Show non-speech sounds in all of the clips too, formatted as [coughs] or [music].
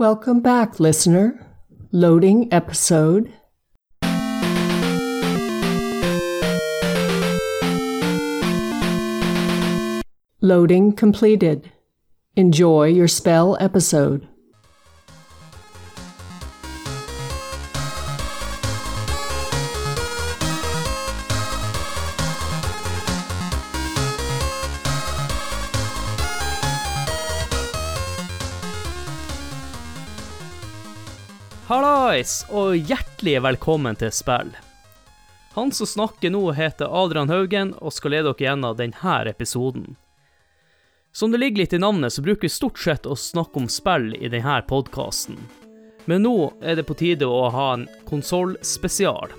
Welcome back, listener. Loading episode. Loading completed. Enjoy your spell episode. Hallais, og hjertelig velkommen til spill. Han som snakker nå, heter Adrian Haugen og skal lede dere gjennom denne episoden. Som det ligger litt i navnet, så bruker vi stort sett å snakke om spill i denne podkasten. Men nå er det på tide å ha en konsollspesial.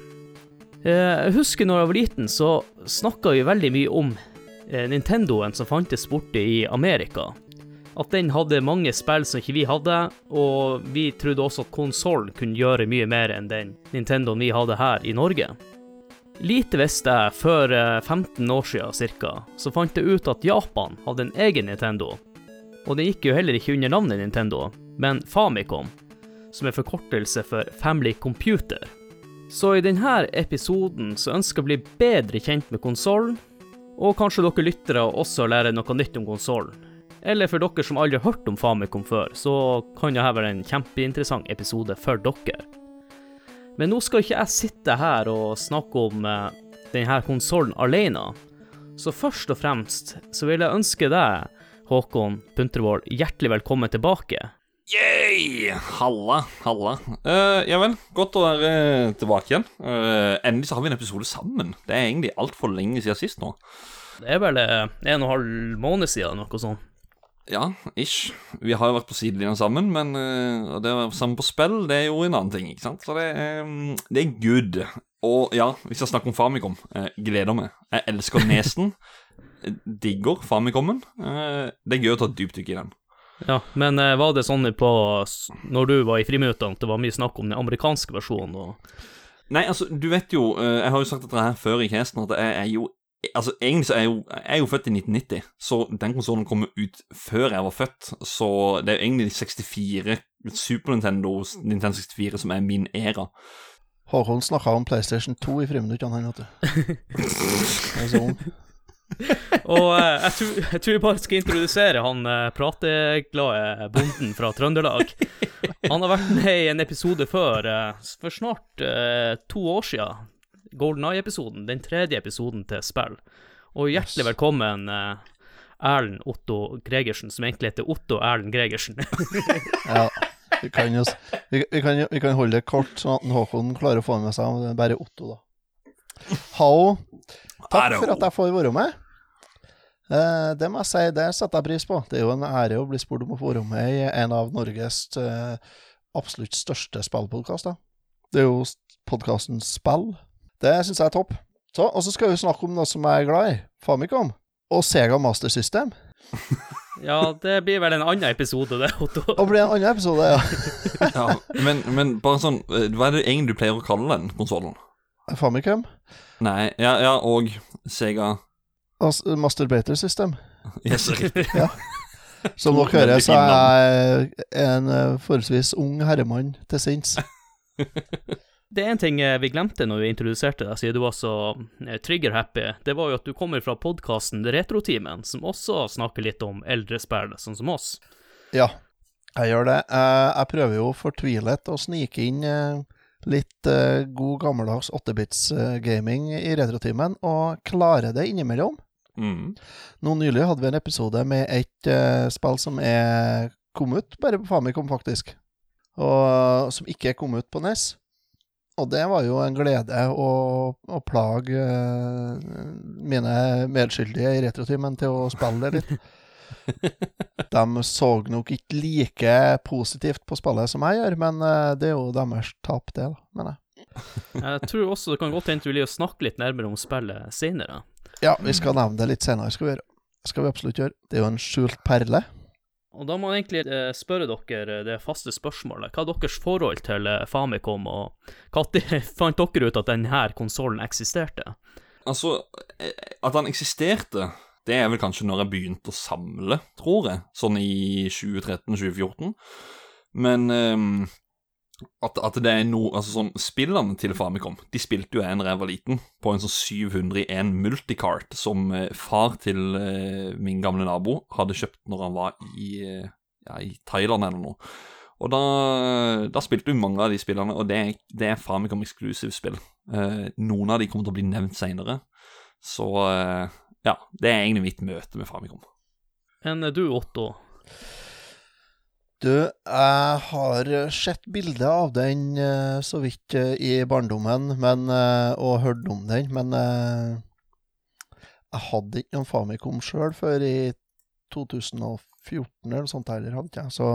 Eh, Jeg husker når jeg var liten, så snakka vi veldig mye om eh, Nintendoen som fantes borte i Amerika at den hadde mange spill som ikke vi hadde, og vi trodde også at konsollen kunne gjøre mye mer enn den Nintendoen vi hadde her i Norge. Lite visste jeg før eh, 15 år siden cirka, så fant jeg ut at Japan hadde en egen Nintendo. Og den gikk jo heller ikke under navnet Nintendo, men Famicom, som er forkortelse for Family Computer. Så i denne episoden så ønsker jeg å bli bedre kjent med konsollen, og kanskje dere lyttere også lære noe nytt om konsollen. Eller for dere som aldri har hørt om Famicom før, så kan dette være en kjempeinteressant episode for dere. Men nå skal ikke jeg sitte her og snakke om eh, denne konsollen alene. Så først og fremst så vil jeg ønske deg, Håkon Puntervold, hjertelig velkommen tilbake. Yay! Halla, halla. Uh, ja vel, godt å være eh, tilbake igjen. Uh, endelig så har vi en episode sammen. Det er egentlig altfor lenge siden sist nå. Det er vel en og en halv måned siden, noe sånt. Ja, ish. Vi har jo vært på sidelinja sammen, men uh, det å være sammen på spill, det er jo en annen ting, ikke sant? Så det mm, det er good. Og ja, hvis jeg snakker om Famicom, Uh, gleder meg. Jeg elsker nesen. Digger Famicomen. Uh, det er gøy å ta et dypdykk i den. Ja, men var det sånn på når du var i friminuttene at det var mye snakk om den amerikanske versjonen? og... Nei, altså, du vet jo Jeg har jo sagt dette her før i casten, at jeg er jo Altså, Egentlig så er jeg jo, jeg er jo født i 1990, så den konsollen kom ut før jeg var født. Så det er jo egentlig 64, Super Nintendo, Nintendo 64, som er min æra. Håkon snakka om PlayStation 2 i friminuttene, han, vet du. Og eh, jeg, tror, jeg tror jeg bare skal introdusere han eh, prateglade bonden fra Trøndelag. Han har vært med i en episode før, eh, for snart eh, to år siden. Golden Eye-episoden, den tredje episoden til spill. Og hjertelig velkommen, eh, Erlend Otto Gregersen, som egentlig heter Otto Erlend Gregersen. [laughs] Ja, vi kan jo vi, vi, kan, vi kan holde det kort, sånn at Håkon klarer å få med seg det er bare Otto, da. Hallo. Takk for at jeg får være med. Eh, det må jeg si, det setter jeg pris på. Det er jo en ære å bli spurt om å få være med i en av Norges eh, absolutt største spillpodkaster. Det er jo podkasten Spill. Det syns jeg er topp. Så, Og så skal vi snakke om noe som jeg er glad i. Famicom. Og Sega Master System. [laughs] ja, det blir vel en annen episode, det, Otto. Det blir en annen episode, ja. [laughs] Ja, men, men bare sånn eh, Hva er det egentlig du pleier å kalle den konsollen? Famicom. Nei, ja, ja, og Sega As- Masturbator System. [laughs] Yes, riktig. Som To dere hører, så er jeg en eh, forholdsvis ung herremann til sinns. Det er en ting eh, vi glemte når vi introduserte deg, siden du var så eh, trigger-happy. Det var jo at du kommer fra podkasten Retrotimen, som også snakker litt om eldre spill, sånn som oss. Ja, jeg gjør det. Eh, Jeg prøver jo fortvilet å snike inn litt god gammeldags 8-bits-gaming i retrotimen, og klarer det innimellom. Mm. Nå nylig hadde vi en episode med et spill som er kommet ut bare på Famicom, faktisk. Og som ikke er kommet ut på NES. Og det var jo en glede å, å plage uh, mine medskyldige i retrotimen til å spille det litt. [laughs] De så nok ikke like positivt på spillet som jeg gjør, men uh, det er jo deres tap, det, da, mener jeg. Jeg tror også det kan godt hende du vil snakke litt nærmere om spillet senere. Ja, vi skal nevne det litt senere, skal vi gjøre. skal vi absolutt gjøre. Det er jo en skjult perle. Og da må jeg egentlig eh, spørre dere det faste spørsmålet. Hva er deres forhold til eh, Famicom, og når [laughs] fant dere ut at denne konsollen eksisterte? Altså, eh, at den eksisterte, det er vel kanskje når jeg begynte å samle, tror jeg. Sånn i 2013-2014. Men ehm, at, at det er noe Altså sånn Spillene til Famicom De spilte jo jeg da jeg var liten, på en sånn 701 multicart som eh, far til eh, min gamle nabo hadde kjøpt når han var i, eh, ja, i Thailand eller noe. Og da, da spilte du mange av de spillene, og det, det er Famicom Exclusive-spill. Eh, noen av de kommer til å bli nevnt seinere. Så eh, ja, det er egentlig mitt møte med Famicom. Men du, Otto, Du, jeg har sett bilde av den eh, så vidt eh, i barndommen, men, eh, og hørt om den, men jeg hadde ikke noen Famicom sjøl før i 2014 eller sånt heller, hadde jeg, så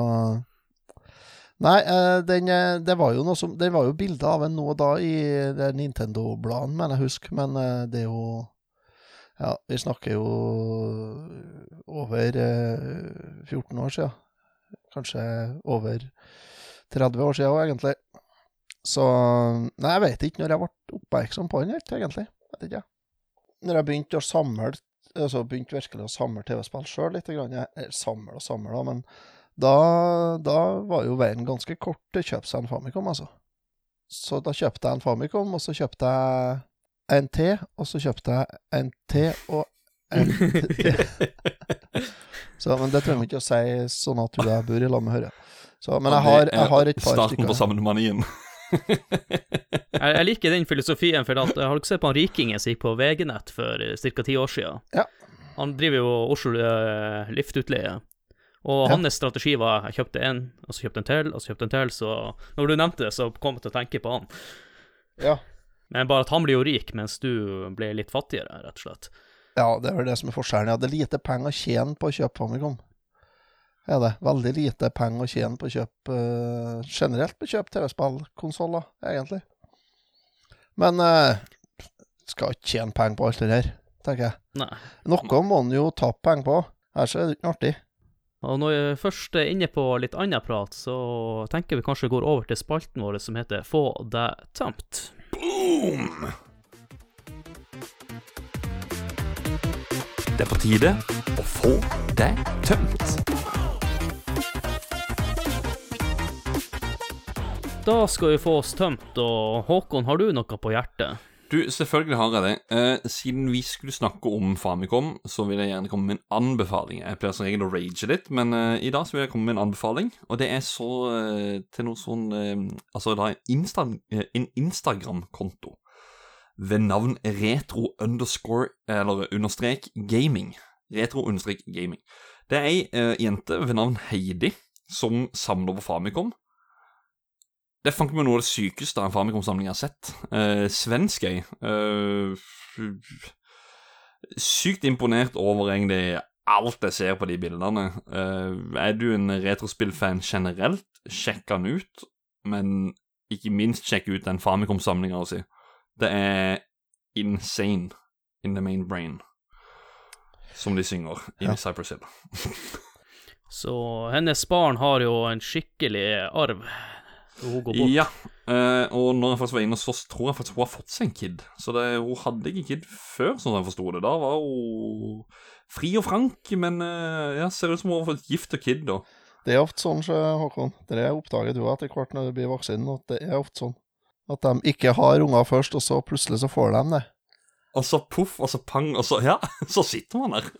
Nei, den, det var jo noe som Det var jo bilde av en nå og da i Nintendo-bladet, mener jeg husker, men det er jo Ja, vi snakker jo over eh, 14 år siden kanskje over 30 år siden òg, egentlig. Så Nei, jeg vet ikke når jeg ble oppmerksom på den helt, egentlig. Vet ikke. Når jeg begynte å samle altså begynte virkelig å samle TV-spill sjøl litt. Grann. Jeg, samle og samle, da, men da, da var jo veien ganske kort til å kjøpe seg en Famicom, altså. Så da kjøpte jeg en Famicom, og så kjøpte jeg en T, og så kjøpte jeg en T og en T. [laughs] [laughs] Så, men det trenger vi ikke å si sånn at jeg bor i lag med Høre. Så, men jeg har, jeg har et par Starten stykker. på sammenmanien. [laughs] jeg, jeg liker den filosofien, for at, har ikke sett på han rikingen som gikk på VG-nett for ca. ti år siden. Ja. Han driver jo Oslo uh, Liftutleie. Og Ja. hans strategi var jeg kjøpte en, og så kjøpte en til, og så kjøpte en til, så når du nevnte det, så kom jeg til å tenke på han. Ja. Men bare at han blir jo rik, mens du ble litt fattigere, rett og slett. Ja, det er vel det som er forskjellen. Jeg hadde lite penger å tjene på å kjøpe Famicom. Er det. Veldig lite penger å tjene på å kjøpe uh, Generelt på å kjøpe TV-spillkonsoller, egentlig. Men uh, skal ikke tjene penger på alt det der, tenker jeg. Nei. Noe må en jo tape penger på. Ellers er det ikke artig. Og når vi først er inne på litt annen prat, så tenker vi kanskje går over til spalten vår som heter Få deg tømt. Boom! Det er på tide å få det tømt. Da skal vi få oss tømt, og Håkon, har du noe på hjertet? Du, selvfølgelig har jeg det. Eh, siden vi skulle snakke om Famicom, så vil jeg gjerne komme med en anbefaling. Jeg pleier som regel å rage litt, men eh, i dag så vil jeg komme med en anbefaling. Og det er så eh, til noe sånn eh, Altså da en, Insta, eh, en Instagram-konto ved navn retro underscore Eller understrek gaming. Retro understrek gaming. Det er ei uh, jente ved navn Heidi som samler på Famicom. Det er fanken meg noe av det sykeste en Famicom-samling har sett. Uh, svensk ei. Uh, sykt imponert over egentlig alt jeg ser på de bildene. Eh, er du en retrospillfan generelt, sjekk den ut. Men ikke minst sjekk ut den Famicom-samlinga si. Det er insane in the main brain, som de synger i Ja. Cypress Hill. [laughs] Så hennes barn har jo en skikkelig arv. Hun går bort. Ja, eh, og når jeg faktisk var inne og så, tror jeg faktisk hun har fått seg en kid. Så det, hun hadde ikke kid før, sånn som jeg forsto det. Da var hun fri og frank, men eh, ja, ser ut som hun har fått gift og kid. da. Det er ofte sånn, så, Håkon. Det er oppdager du etter hvert når du blir voksen, at det er ofte sånn. At de ikke har unger først, og så plutselig så får de det. og så poff, og så pang, og så Ja, [laughs] så sitter man der.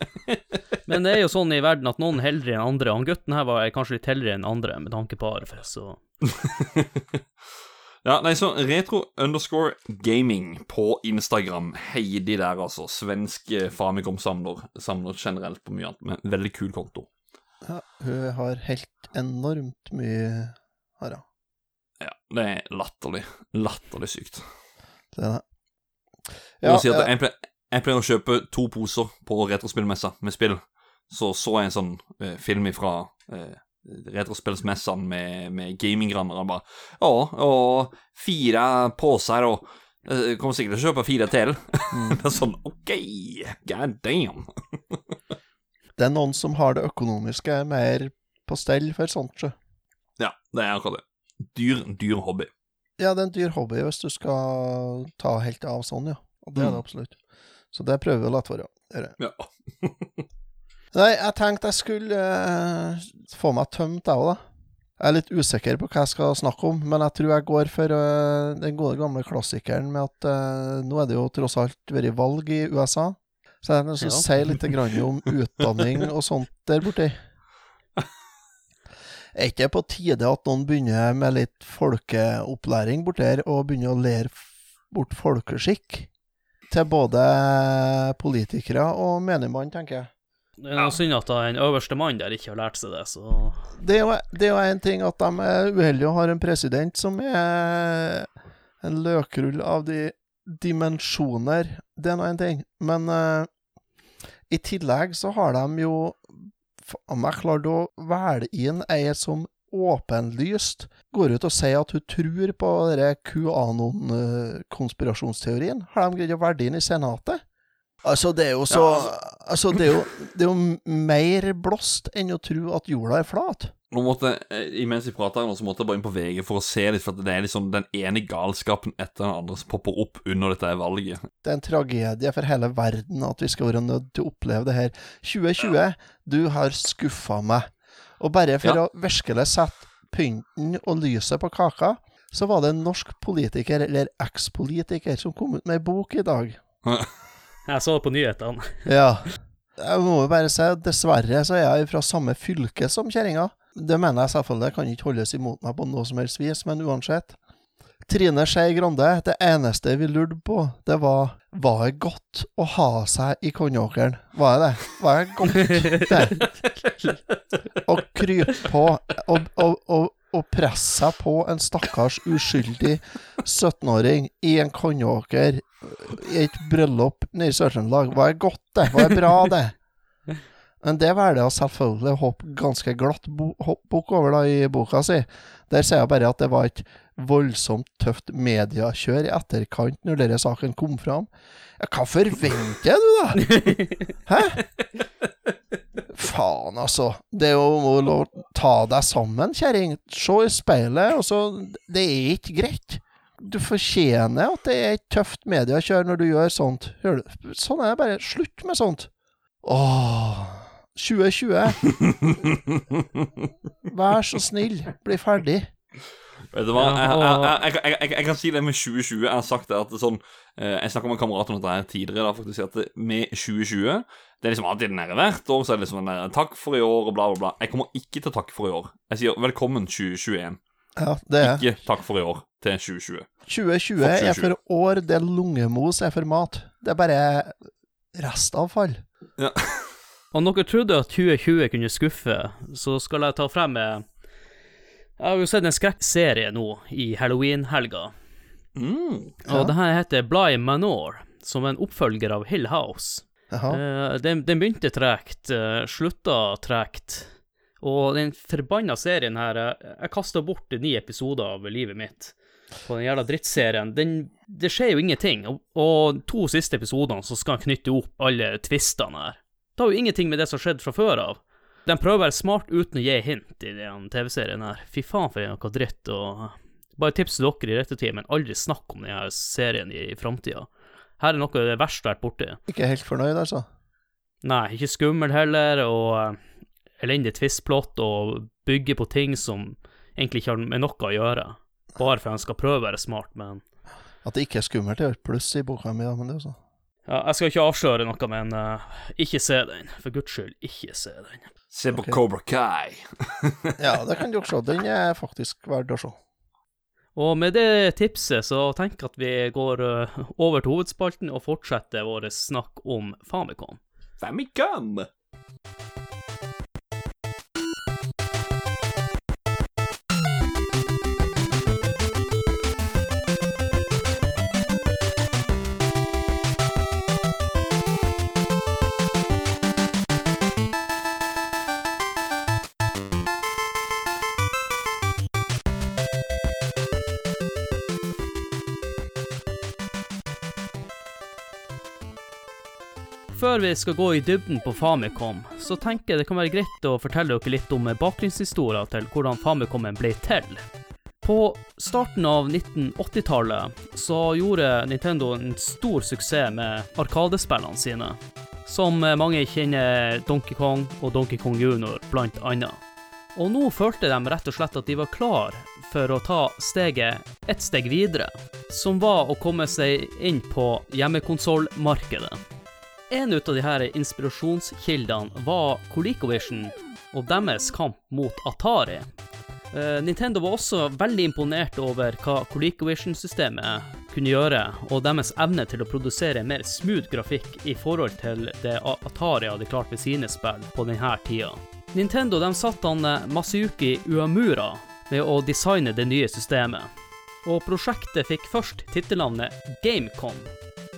[laughs] Men det er jo sånn i verden at noen er heldigere enn andre. Han gutten her var kanskje litt heldigere enn andre med tanke på arv, så [laughs] ja, nei, så retro underscore gaming på Instagram. Heidi der, altså. Svensk eh, Famicom-samler. Samler generelt på mye annet, men veldig kul konto. Ja, hun har helt enormt mye her, ja. Ja, det er latterlig. Latterlig sykt. Det er det. Jeg må si at jeg, pleier, jeg pleier å kjøpe to poser på retrospillmessa med spill. Så så jeg en sånn eh, film fra eh, retrospillsmessene med, med gaminggranner. Han bare Å, og fire poser, og jeg kommer sikkert til å kjøpe fire til. [laughs] det er sånn OK, god damn. Det er noen som har det økonomiske mer på stell for sånt, sjø. Ja, det er akkurat det. Dyr, dyr hobby. Ja, det er en dyr hobby hvis du skal ta helt av sånn, ja. Og det er det Mm. absolutt. Så det prøver vi å la være. Ja. [laughs] Nei, jeg tenkte jeg skulle uh, få meg tømt, jeg òg, da. Jeg er litt usikker på hva jeg skal snakke om, men jeg tror jeg går for uh, den gode gamle klassikeren med at uh, nå er det jo tross alt vært valg i USA. Så jeg vil Ja. si litt grann om [laughs] utdanning og sånt der borti. Er ikke det på tide at noen begynner med litt folkeopplæring borti her, og begynner å lære bort folkeskikk? Til både politikere og menigmann, tenker jeg. Det er noe synd at den øverste mannen der ikke har lært seg det, så Det er jo, det er en ting at de er uheldige og har en president som er en løkrull av de dimensjoner. Det er nå en ting. Men uh, i tillegg så har de jo faen meg klart å velge inn ei som åpenlyst går ut og sier at hun tror på denne QAnon-konspirasjonsteorien. Har de greid å velge inn i Senatet? Altså, det er jo så Altså, det er jo, det er jo mer blåst enn å tro at jorda er flat. Nå måtte, eh, Imens vi prater nå, så måtte jeg bare inn på VG for å se litt, for det er liksom den ene galskapen etter den andre som popper opp under dette valget. Det er en tragedie for hele verden at vi skal være nødt til å oppleve det her. 2020, du har skuffa meg. Og bare for Ja. å virkelig sette pynten og lyset på kaka, så var det en norsk politiker, eller ekspolitiker, som kom ut med ei bok i dag. [laughs] jeg så det på nyhetene. Ja. Jeg må jo bare si at dessverre så er jeg fra samme fylke som kjerringa. Det mener jeg selvfølgelig, kan ikke holdes imot meg på noe som helst vis, men uansett. Trine Skei Grande, det eneste vi lurte på, det var Var det godt å ha seg i konjakeren? Var det det? Var det godt det? Å krype på og, og, og, og presse seg på en stakkars uskyldig 17-åring i en konjaker i et bryllup nede i Sør-Trøndelag. Var det godt, det? Var det bra, det? Men det velger hun selvfølgelig å hoppe ganske glatt bukk over da i boka si. Der sier jeg bare at det var et voldsomt tøft mediekjør i etterkant når denne saken kom fram. Ja, hva forventer du, da? [laughs] Hæ? Faen, altså. Det er jo å ta deg sammen, kjerring. Se i speilet, og så Det er ikke greit. Du fortjener at det er et tøft mediekjør når du gjør sånt. Sånn er det bare. Slutt med sånt. Åh 2020. Vær så snill, bli ferdig. Vet du hva, Ja, jeg, jeg, jeg, jeg, jeg, jeg kan si det med 2020. Jeg har sagt det at det sånn eh, Jeg snakka med en kamerat om dette her tidligere. da faktisk, at Med 2020 Det er liksom alltid den der hvert år. Så er det liksom den der Takk for i år, og bla, bla, bla. Jeg kommer ikke til å takke for i år. Jeg sier velkommen 2021. Ja, det er Ikke takk for i år til 2020. 2020 2020. er for år det er lungemos er for mat. Det er bare restavfall. Om dere trodde at 2020 kunne skuffe, så skal jeg ta frem eh, Jeg har jo sett en skrekkserie nå i halloween-helga. Mm. Og det her heter Bly Manor, som er en oppfølger av Hill House. Eh, den, den begynte tregt, uh, slutta tregt. Og den forbanna serien her eh, Jeg kasta bort ni episoder av livet mitt på den jævla drittserien. Den, det skjer jo ingenting. Og, og to siste episodene så skal han knytte opp alle tvistene her. Det har jo ingenting med det som skjedde fra før av. De prøver å være smart uten å gi hint i den TV-serien her. Fy faen for noe dritt. og... Bare tips til dere i rettetid, men aldri snakk om denne serien i, framtida. Her er noe av det verste vært borti. Ikke helt fornøyd, altså. Nei, ikke skummel heller, og eh, elendig tvistplott, og bygge på ting som egentlig ikke har med noe å gjøre. Bare for at han skal prøve å være smart, men At det ikke er skummelt, er et pluss i boka mi, men det er jo så. Ja, Jeg skal ikke avsløre noe, men uh, ikke se den. For guds skyld, ikke se den. Se på okay. Cobra Kai. [laughs] Ja, det kan dere se. Den er faktisk verdt å se. Og med det tipset så tenker jeg at vi går uh, over til hovedspalten og fortsetter vår snakk om Famicom. Famicom. Før vi skal gå i dybden på Famicom, så tenker jeg det kan være greit å fortelle dere litt om bakgrunnshistoria til hvordan Famicomen ble til. På starten av 1980-tallet så gjorde Nintendo en stor suksess med arkadespillene sine, som mange kjenner Donkey Kong og Donkey Kong Junior blant annet. Og nå følte de rett og slett at de var klar for å ta steget ett steg videre, som var å komme seg inn på hjemmekonsollmarkedet. En av de her inspirasjonskildene var ColecoVision og deres kamp mot Atari. Eh, Nintendo var også veldig imponert over hva ColecoVision-systemet kunne gjøre, og deres evne til å produsere mer smooth grafikk i forhold til det Atari hadde klart med sine spill på denne tida. Nintendo de satte han eh, Masayuki Uamura med å designe det nye systemet, og prosjektet fikk først tittelnavnet Gamecon.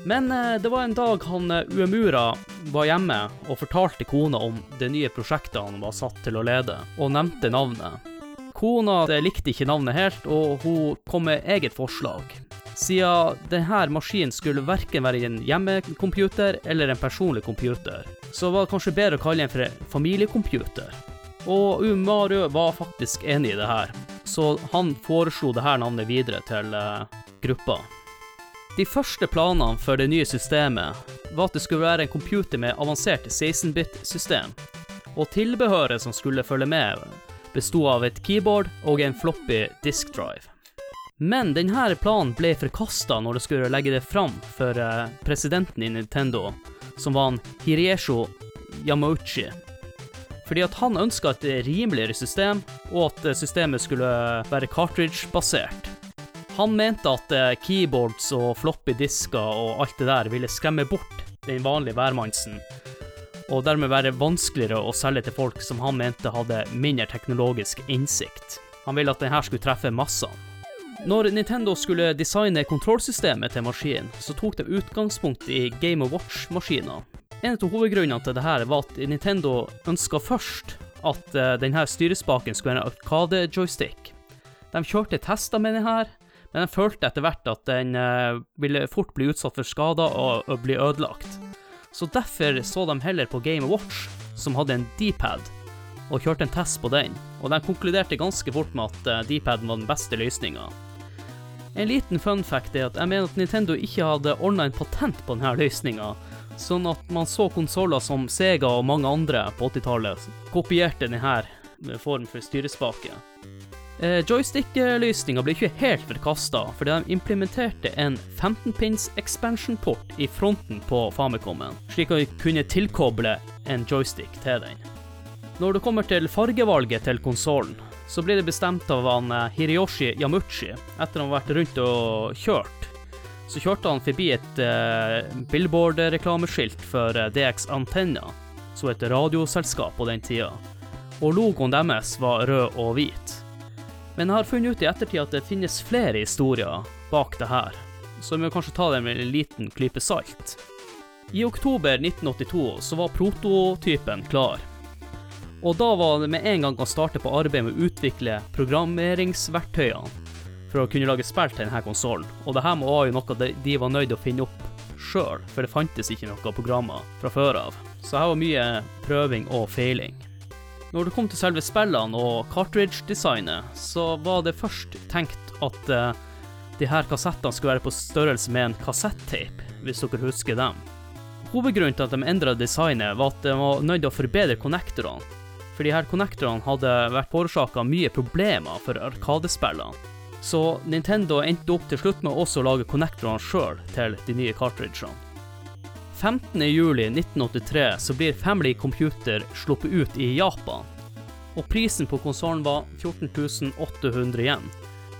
Men eh, det var en dag han eh, Uemura var hjemme og fortalte kona om det nye prosjektet han var satt til å lede, og nevnte navnet. Kona likte ikke navnet helt, og hun kom med eget forslag. Siden denne maskinen skulle verken være en hjemmecomputer eller en personlig computer, så var det kanskje bedre å kalle den for en familiecomputer. Og Umaru var faktisk enig i det her, så han foreslo det her navnet videre til gruppa. De første planene for det nye systemet var at det skulle være en computer med avansert 16-bit-system, og tilbehøret som skulle følge med, besto av et keyboard og en floppy disk drive. Men denne planen ble forkasta når det skulle legge det fram for uh, presidenten i Nintendo, som var han Hiriesho Yamauchi. Fordi at han ønska et rimeligere system, og at systemet skulle være cartridge-basert. Han mente at eh, keyboards og floppy disker og alt det der ville skremme bort den vanlige værmannsen, og dermed være vanskeligere å selge til folk som han mente hadde mindre teknologisk innsikt. Han ville at denne skulle treffe massene. Når Nintendo skulle designe kontrollsystemet til maskinen, så tok de utgangspunkt i Game of Watch-maskiner. En av hovedgrunnene til dette var at Nintendo ønska først at eh, denne styrespaken skulle være en Arkade-joystick. De kjørte tester med denne, men de følte etter hvert at den eh, ville fort bli utsatt for skader og, og bli ødelagt. Så derfor så de heller på Game Watch, som hadde en D-pad, og kjørte en test på den, og de konkluderte ganske fort med at eh, D-paden var den beste løsninga. En liten fun fact er at jeg mener at Nintendo ikke hadde ordna en patent på denne løsninga, sånn at man så konsoller som Sega og mange andre på 80-tallet kopierte denne form for styrespake. Eh, Joystick-løsninga ble ikke helt forkasta, fordi de implementerte en 15-pins expansion-port i fronten på Famicomen, slik at vi kunne tilkoble en joystick til den. Når det kommer til fargevalget til konsollen, så blir det bestemt av han eh, Yamuchi etter han har vært rundt og kjørt. Så kjørte han forbi et uh, billboard-reklameskilt for DX Antenna, som et radioselskap på den tida, og logoen deres var rød og hvit. Men jeg har funnet ut i ettertid at det finnes flere historier bak det her, så vi må kanskje ta det med en liten klype salt. I oktober 1982 så var prototypen klar, og da var det med en gang å starte på arbeidet med å utvikle programmeringsverktøyene for å kunne lage spill til denne konsollen. Og det her var jo noe de var nødt til å finne opp sjøl, for det fantes ikke noen programmer fra før av. Så her var mye prøving og feiling. Når det kom til selve spillene og cartridge-designet, så var det først tenkt at uh, de her kassettene skulle være på størrelse med en kassettape, hvis dere husker dem. Hovedgrunnen til at de endra designet, var at de var nødt til å forbedre konnektorene for de her konnektorene hadde vært forårsaka mye problemer for Arkadespillene. Så Nintendo endte opp til slutt med også å lage konnektorene sjøl til de nye cartridgene. 15.07.1983 så blir Family Computer sluppet ut i Japan, og prisen på konsollen var 14.800 igjen.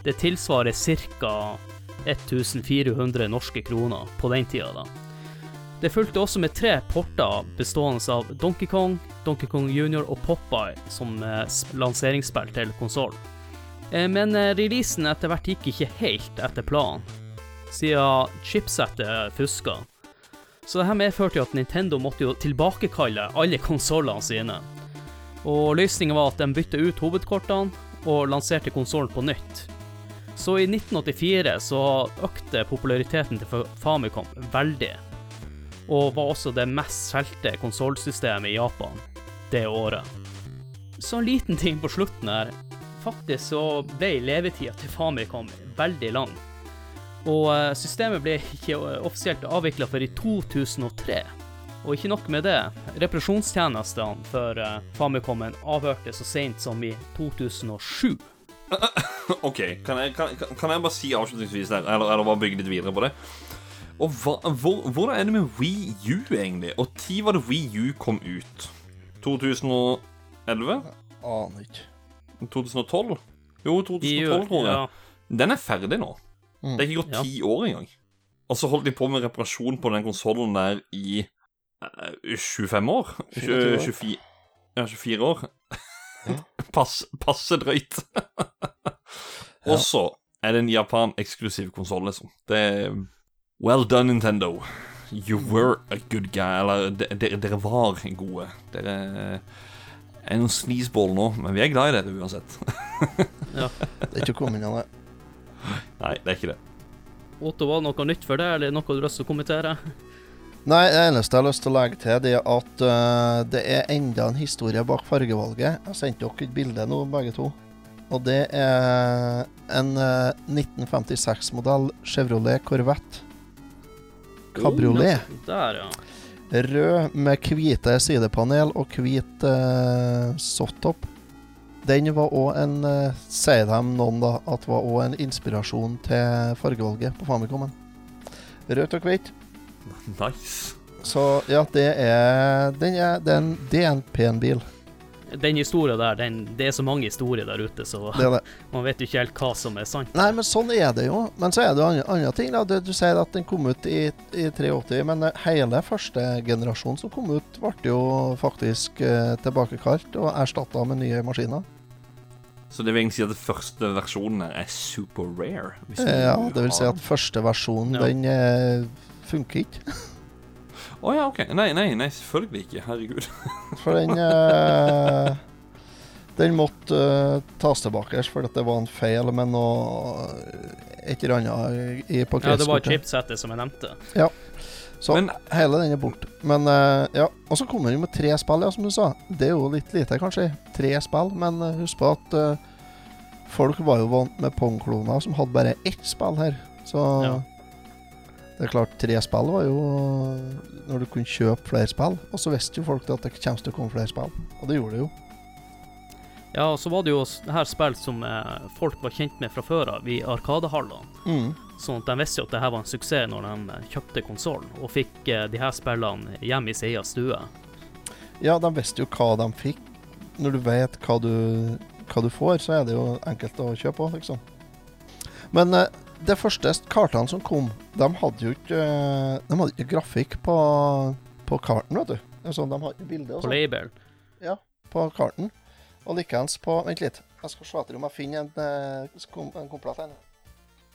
Det tilsvarer ca. 1400 norske kroner på den tida, da. Det fulgte også med tre porter bestående av Donkey Kong, Donkey Kong Junior og Popeye som eh, lanseringsspill til konsoll. Eh, men eh, releasen etter hvert gikk ikke helt etter planen, siden chipsettet fuska. Så dette medførte jo at Nintendo måtte jo tilbakekalle alle konsollene sine. Og løsninga var at de bytta ut hovedkortene og lanserte konsollen på nytt. Så i 1984 så økte populariteten til Famicom veldig og var også det mest solgte konsollsystemet i Japan det året. Så en liten ting på slutten her. Faktisk så ble levetida til Famicom veldig lang. Og eh, systemet ble ikke offisielt avvikla før i 2003. Og ikke nok med det, reparasjonstjenestene for uh, Famicomen avhørte så sent som i 2007. [coughs] OK, kan jeg, kan, kan jeg bare si avslutningsvis der, eller, eller bare bygge litt videre på det? Og hva, hvor, Hvordan er det med Wii U, egentlig? Og når var det Wii U kom ut? 2011? Aner ikke. 2012? Jo, 2012, tror jeg. Ja. Den er ferdig nå. Mm. Det er ikke gått Ja. ti år engang. Og så holdt de på med reparasjon på den konsollen der i uh, 25 år. 24 år. 24, ja, 24 år. [laughs] Pass, passe drøyt. Og så er det en Japan-eksklusiv konsoll, liksom. Det er Well done, Nintendo. You were a good guy. Eller de- dere, dere var gode. Dere er noen sleazeball nå, men vi er glad i dere uansett. [laughs] ja. Det er ikke kommet inn av det. Nei, det er ikke det. Otto, var det noe nytt for deg, eller noe du har lyst til å kommentere? Nei, det eneste jeg har lyst til å legge til, det er at uh, det er enda en historie bak fargevalget. Jeg sendte dere et bilde nå, begge to. Og det er en uh, 1956-modell Chevrolet Corvette. Cabriolet. Der, ja. Rød med hvite sidepanel og hvit uh, softtopp. Den var òg en uh, Sier de noen, da, at var òg en inspirasjon til fargevalget på Famicomen. Rødt og hvitt. [laughs] Nice. Så ja, det er Den er, det er en, det er en pen bil. Den historien der, den, det er så mange historier der ute, så Det det. [laughs] man vet jo ikke helt hva som er sant. Nei, men sånn er det jo. Men så er det jo andre, andre ting. da. Du, du sier at den kom ut i, i 83, men eh, hele første generasjon som kom ut, ble jo faktisk eh, tilbakekalt og erstatta med nye maskiner. Så det vil egentlig si at den første versjonen her er super rare? hvis Eh, Ja, det vil si at første versjonen, Ja. den eh, funker ikke. [laughs] Å ja, OK. Nei, nei, nei, selvfølgelig ikke. Herregud. [laughs] For den eh, Den måtte eh, tas tilbake fordi at det var en feil med noe et eller annet i, på Ja, det var kretskortet. chipsettet som jeg nevnte. Så Men- hele den er borte. Men uh, ja. Og så kommer hun med tre spill, ja, som du sa. Det er jo litt lite, kanskje. Tre spill, men uh, husk på at uh, folk var jo vant med Pong-kloner som hadde bare ett spill her. Så Ja. det er klart, tre spill var jo når du kunne kjøpe flere spill. Og så visste jo folk at det kommer til å komme flere spill. Og det gjorde det jo. Ja, og så var det jo det her spill som folk var kjent med fra før av i Arkadehallene. Mm. Sånn at de visste jo at det her var en suksess når de eh, kjøpte konsollen, og fikk eh, de her spillene hjem i sin egen stue. Ja, de visste jo hva de fikk. Når du vet hva du, hva du får, så er det jo enkelt å kjøpe òg, liksom. Men eh, de første kartene som kom, de hadde jo ikke De hadde ikke grafikk på, på karten, vet du. Altså, de hadde ikke bilde og På label? Ja, på karten. Og likeens på Vent litt. Jeg skal se etter om jeg finner en, en komplett en.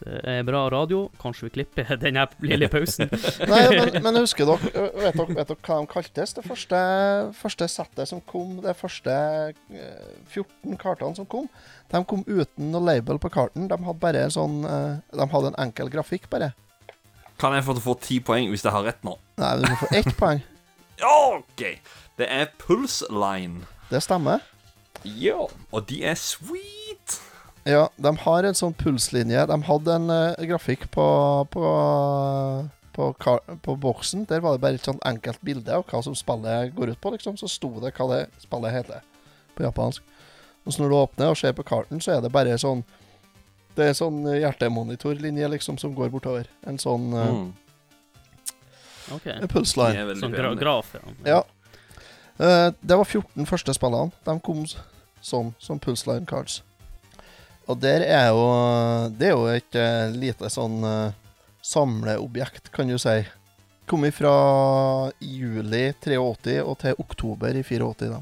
Det er bra radio. Kanskje vi klipper [laughs] den lille pausen. [laughs] Nei, men, men husker dere vet, dere vet dere hva de kaltes? Det første, første settet som kom, de første eh, 14 kartene som kom, de kom uten noe label på karten. De hadde bare en sånn eh, De hadde en enkel grafikk, bare. Kan jeg få få ti poeng hvis jeg har rett nå? Nei, du må få ett [laughs] poeng. OK. Det er Pulse Line. Det stemmer. Ja. Og de er sweet. Ja, de har en sånn pulslinje. De hadde en uh, grafikk på på, på, på boksen. Der var det bare et sånn enkelt bilde av hva som spillet går ut på, liksom. Så sto det hva det spillet heter på japansk. Og så når du åpner og ser på karten, så er det bare sånn Det er sånn hjertemonitorlinje liksom som går bortover. En sånn uh, Mm. okay. Veldig Sånn gra graf, ja. Ja. Uh, det var 14 første spillene. De kom sånn, som Pulseline Cards. Og der er jo Det er jo et eh, lite sånn eh, samleobjekt, kan du si. Kom fra juli 83 og til oktober i 84. Da.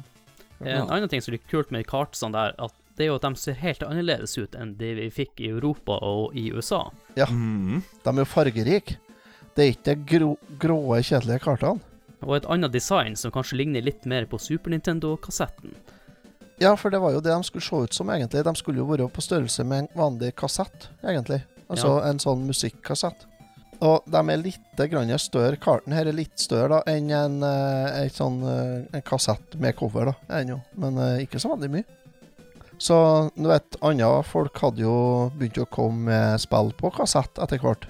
En annen ting som er litt kult med kartene der, at det er jo at de ser helt annerledes ut enn de vi fikk i Europa og i USA. Ja, De er jo fargerike. Det er ikke de grå, gråe, kjedelige kartene. Og et annet design som kanskje ligner litt mer på Super Nintendo-kassetten. Ja, for det var jo det de skulle se ut som, egentlig. De skulle jo være på størrelse med en vanlig kassett, egentlig. Altså en sånn musikkassett. Og de er litt større. Karten her er litt større da enn en, en, sånn, eh, en kassett med cover, da. Ennå. Men eh, ikke så veldig mye. Så du vet, andre folk hadde jo begynt å komme med spill på kassett etter hvert.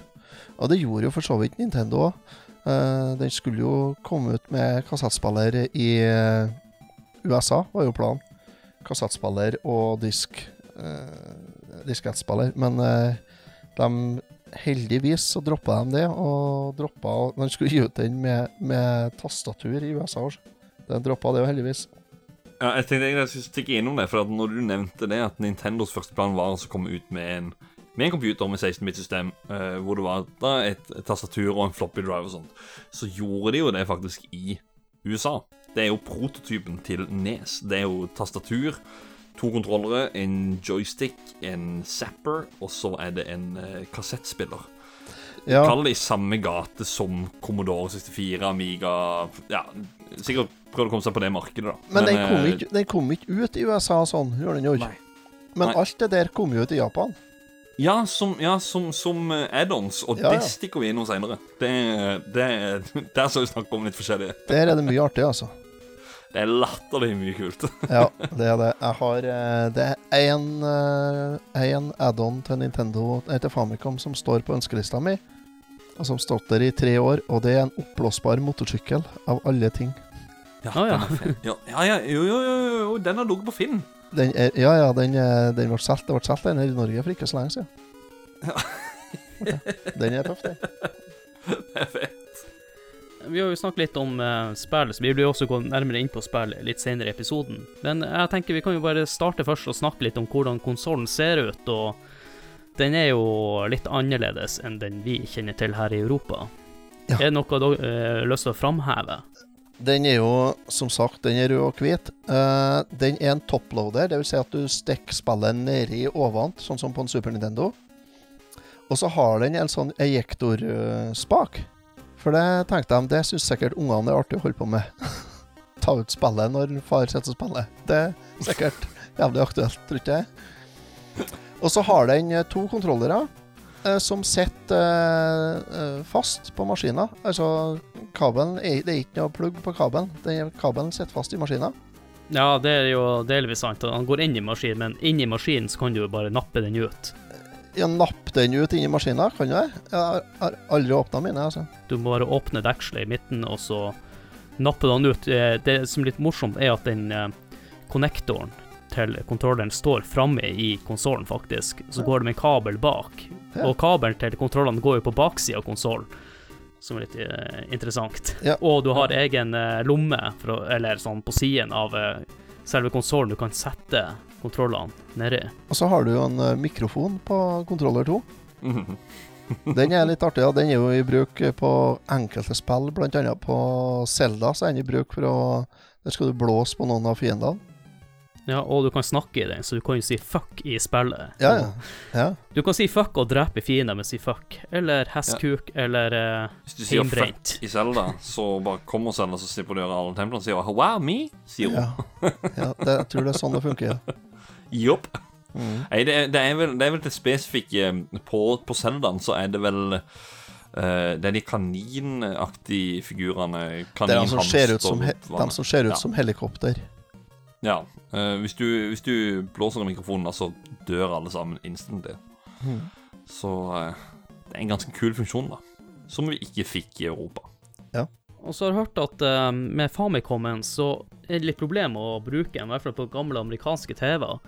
Og det gjorde jo for så vidt Nintendo òg. Eh, den skulle jo komme ut med kassettspiller i eh, USA, var jo planen. Kassettspiller og disk uh, diskettspiller. Men eh, de heldigvis så droppa de det, og droppa De skulle gi ut den med, med tastatur i USA. De droppa det jo heldigvis. Ja, jeg tenkte egentlig jeg skulle stikke innom det, for at når du nevnte det at Nintendos første plan var å komme ut med en, med en computer med 16-bit-system, eh, hvor det var da et, et tastatur og en floppy drive og sånt, så gjorde de jo det faktisk i USA. Det er jo prototypen til Nes. Det er jo tastatur, to kontrollere, en joystick, en zapper, og så er det en eh, kassettspiller. Ja, Kall det i samme gate som Commodore 64, Amiga Ja, sikkert prøvd å komme seg på det markedet, da. men den kom, eh, ikke, den kom ikke ut i USA sånn, gjorde den jo ikke. Men Nei. alt det der kom jo ut i Japan. Ja, som, ja, som, som eh, add-ons, og Ja, ja. det stikker vi innom seinere. Det, [laughs] der skal vi snakke om litt forskjellig. Der er det mye artig, altså. Det er latterlig mye kult. [laughs] Ja, det er det. Jeg har eh, Det er én uh, add-on til Nintendo til Famicom som står på ønskelista mi, og som stått der i tre år, og det er en oppblåsbar motorsykkel, av alle ting. Ja, ja. ja, ja, ja, jo, jo, jo, jo, den har ligget på Finn. Den er, ja, ja, den, er- den ble solgt det ble solgt den her i Norge for ikke så lenge siden. Ja. Den er tøff, den. [laughs] Det er fett. Vi har jo snakket litt om uh, spill, så vi blir også gå nærmere inn på spill litt senere i episoden. Men jeg tenker vi kan jo bare starte først og snakke litt om hvordan konsollen ser ut, og den er jo litt annerledes enn den vi kjenner til her i Europa. Ja. Er det noe du har lyst til å framheve? Den er jo, som sagt, den er rød og hvit. Uh, den er en toploader, det vil si at du stikker spillet nedi ovant, sånn som på en Super Nintendo. Og så har den en sånn ejektorspak. For det tenkte de, det syns sikkert ungene er artig å holde på med. [laughs] Ta ut spillet når far sitter og spiller. Det er sikkert jævlig aktuelt, tror ikke jeg. Og så har den eh, to kontrollere eh, som sitter eh, eh, fast på maskinen. Altså, kabelen er, det er ikke noe plugg på kabelen. Den, kabelen sitter fast i maskinen. Ja, det er jo delvis sant. Han går inn i maskinen, men inni maskinen så kan du jo bare nappe den ut. Ja, napp den ut inni maskinen, kan du det? Jeg har- har aldri åpna mine, altså. Du må bare åpne dekselet i midten, og så nappe den ut. Eh, Det som er litt morsomt, er at den eh, konnektoren til kontrolleren står framme i konsollen, faktisk. Så går det med en kabel bak. Og kabelen til kontrollene går jo på baksida av konsollen, som er litt uh, interessant. Ja. Og du har egen uh, lomme, å- eller sånn på siden av uh, selve konsollen du kan sette kontrollene nedi. Og så har du jo en eh, mikrofon på kontroller 2. Mhm. [laughs] Den er litt artig. Ja. Den er jo i bruk eh, på enkelte spill, bl.a. på Zelda. Så er den i bruk for å Der skal du blåse på noen av fiendene. Ja, og du kan snakke i den, så du kan jo si fuck i spillet. Ja, ja. ja. Du kan si fuck og drepe fiender med å si fuck, eller hestkuk, eller uh, Hvis du sier heimbrent. fuck i Zelda, så bare kommer Zelda, så slipper du å gjøre alle templene. Sier hun, wow, me? Sier hun. ja. ja det, jeg tror det er sånn det funker. Ja. [laughs] Jopp. Mm. Nei, det, er- det, er vel, det er vel det spesifikke På, på Zeldaen så er det vel Uh, Det er de kaninaktige figurene. Det er de som ser ut som, he Kaninhamster, de som, ser ut Ja. som helikopter. Ja. Uh, hvis, du, hvis du blåser i mikrofonen, så dør alle sammen instantly. Mm. Så uh, det er en ganske kul funksjon, da. Som vi ikke fikk i Europa. Og så har jeg hørt at eh, med Famicomen så er det litt problem å bruke den, i hvert fall på gamle amerikanske TV-er.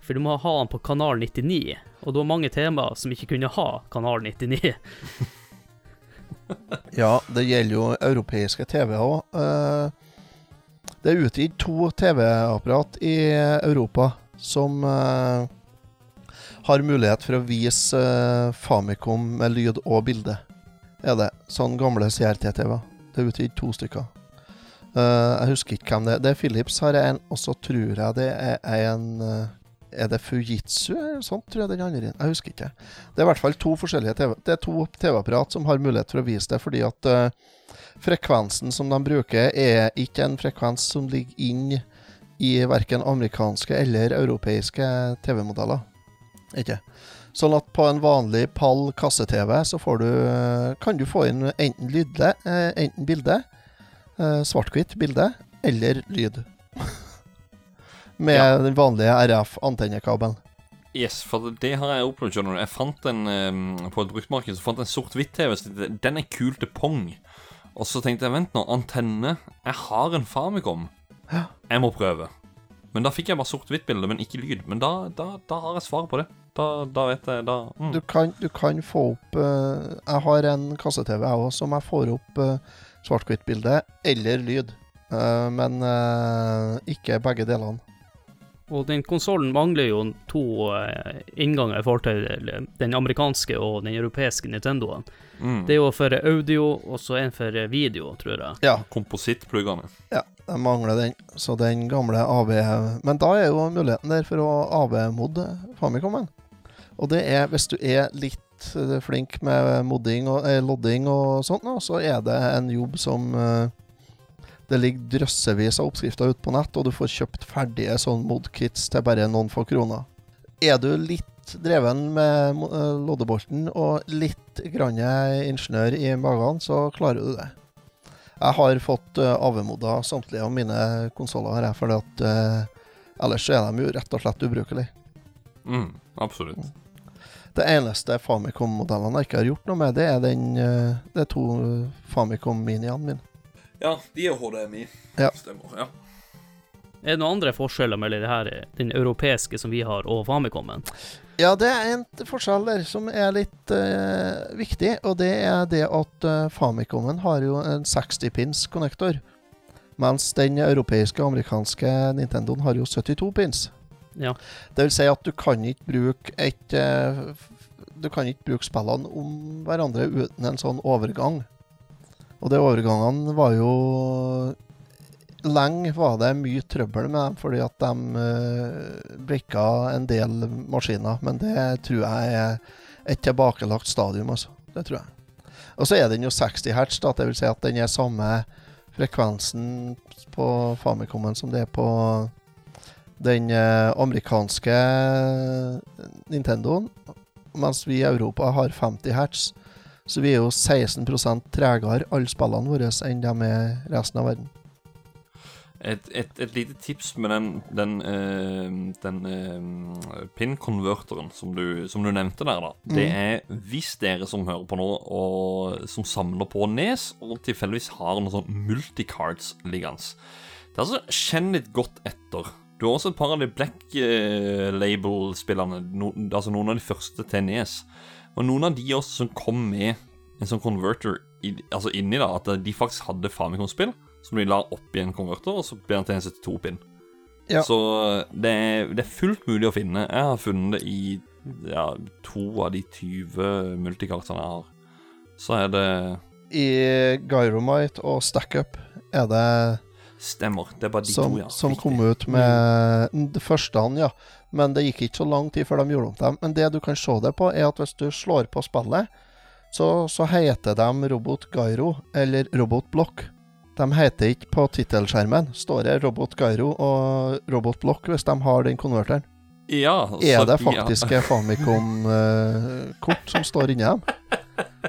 For du må ha den på kanal 99, og det var mange temaer som ikke kunne ha kanal 99. [laughs] Ja, det gjelder jo europeiske TV òg. det er utgitt to TV-apparat i Europa som eh, har mulighet for å vise eh, Famicom med lyd og bilde. Er det. Sånn gamle CRT-TV. Det er utgitt to stykker. Eh, jeg husker ikke hvem det er. Det er Philips har en, og så tror jeg det er en eh, Er det Fujitsu eller sånt, tror jeg den andre. Jeg husker ikke. Det er i hvert fall to forskjellige TV Det er to TV-apparat som har mulighet for å vise det, fordi at uh, frekvensen som de bruker, er ikke en frekvens som ligger inn i verken amerikanske eller europeiske TV-modeller. Ikke. Sånn at på en vanlig pall kasse-TV så får du, eh, kan du få inn enten, lydle, eh, enten bilde, svart-hvitt bilde, eller lyd. [laughs] Med Ja. den vanlige RF-antennekabelen. Yes, for det har jeg opplevd. skjønner du. Jeg fant en um, På et bruktmarked så fant jeg en sort-hvitt-TV. Den er kul til pong. Og så tenkte jeg, vent nå, antenne Jeg har en Famicom. Jeg må prøve. Men da fikk jeg bare sort-hvitt-bilde, men ikke lyd. Men da, da, da har jeg svaret på det. Da, da vet jeg da mm. Du kan, du kan få opp uh, Jeg har en kasse-TV, jeg òg, som jeg får opp uh, svart-hvitt-bilde eller lyd. Uh, men eh, ikke begge delene. Og den konsollen mangler jo to eh, innganger i forhold til den amerikanske og den europeiske Nintendoen. mm. Det er jo for audio, og så en for video, tror jeg. Ja, Komposittpluggene. ja, de mangler den. Så den gamle AV Men da er jo muligheten der for å AV-modde Famicomen. Og det er, hvis du er litt eh, flink med modding og eh, lodding og sånt, nå, så er det en jobb som eh, Det ligger drøssevis av oppskrifter ute på nett, og du får kjøpt ferdige sånn mod-kits til bare noen få kroner. Er du litt dreven med eh, loddebolten og litt grann ingeniør i magen, så klarer du det. Jeg har fått uh, AV-modda samtlige av mine konsoller, fordi at eh, ellers er de jo rett og slett ubrukelige. Mm, absolutt. Det eneste Famicom-modellene jeg ikke har gjort noe med, det er den eh, Det er to Famicom-miniene mine. Ja, de er HDMI. Ja. Stemmer. ja. Er det noen andre forskjeller mellom det her, den europeiske som vi har, og Famicomen? Ja, det er en forskjell der som er litt uh, viktig, og det er det at uh, Famicomen har jo en 60-pins konnektor, mens den europeiske og amerikanske Nintendoen har jo 72 pins. Ja. Det vil si at du kan ikke bruke et uh, Du kan ikke bruke spillene om hverandre uten en sånn overgang. Og de overgangene var jo Lenge var det mye trøbbel med dem, fordi at de uh, brikka en del maskiner. Men det tror jeg er et tilbakelagt stadium, altså. Det tror jeg. Og så er den jo 60 hertz, da. Det vil si at den er samme frekvensen på Famicomen som det er på den eh, amerikanske Nintendoen, mens vi i Europa har 50 hertz. Så vi er jo 16 tregere, alle spillene våre, enn de er resten av verden. Et, et, et lite tips med den, den, øh, den øh, pin-konverteren som, du- som du nevnte der, da. Det er hvis dere som hører på nå, og som samler på Nes, og tilfeldigvis har noen sånn multicards liggende. Det er altså Kjenn litt godt etter. Du har også et par av de Black eh, Label-spillerne, no, altså noen av de første til Nes. Og noen av de også som kom med en sånn converter i, altså inni, da, at de faktisk hadde Famicom-spill som de la opp i en converter, og så ble den til en 72-pin. Ja. Så det er, det er fullt mulig å finne. Jeg har funnet det i ja, to av de 20 multikartene jeg har. Så er det I Gyromite og Stackup er det Stemmer. Det er bare de som, to, ja. som Riktig. kom ut med det første han, ja. Men det gikk ikke så lang tid før de gjorde om dem. Men det du kan se det på, er at hvis du slår på spillet, så, så heter de Robot Gyro eller Robot Block. De heter ikke på tittelskjermen. Står det Robot Gyro og Robot Block hvis de har den konverteren. Ja, Er det det ja. [laughs] Famicom-kort som står inni dem? [laughs]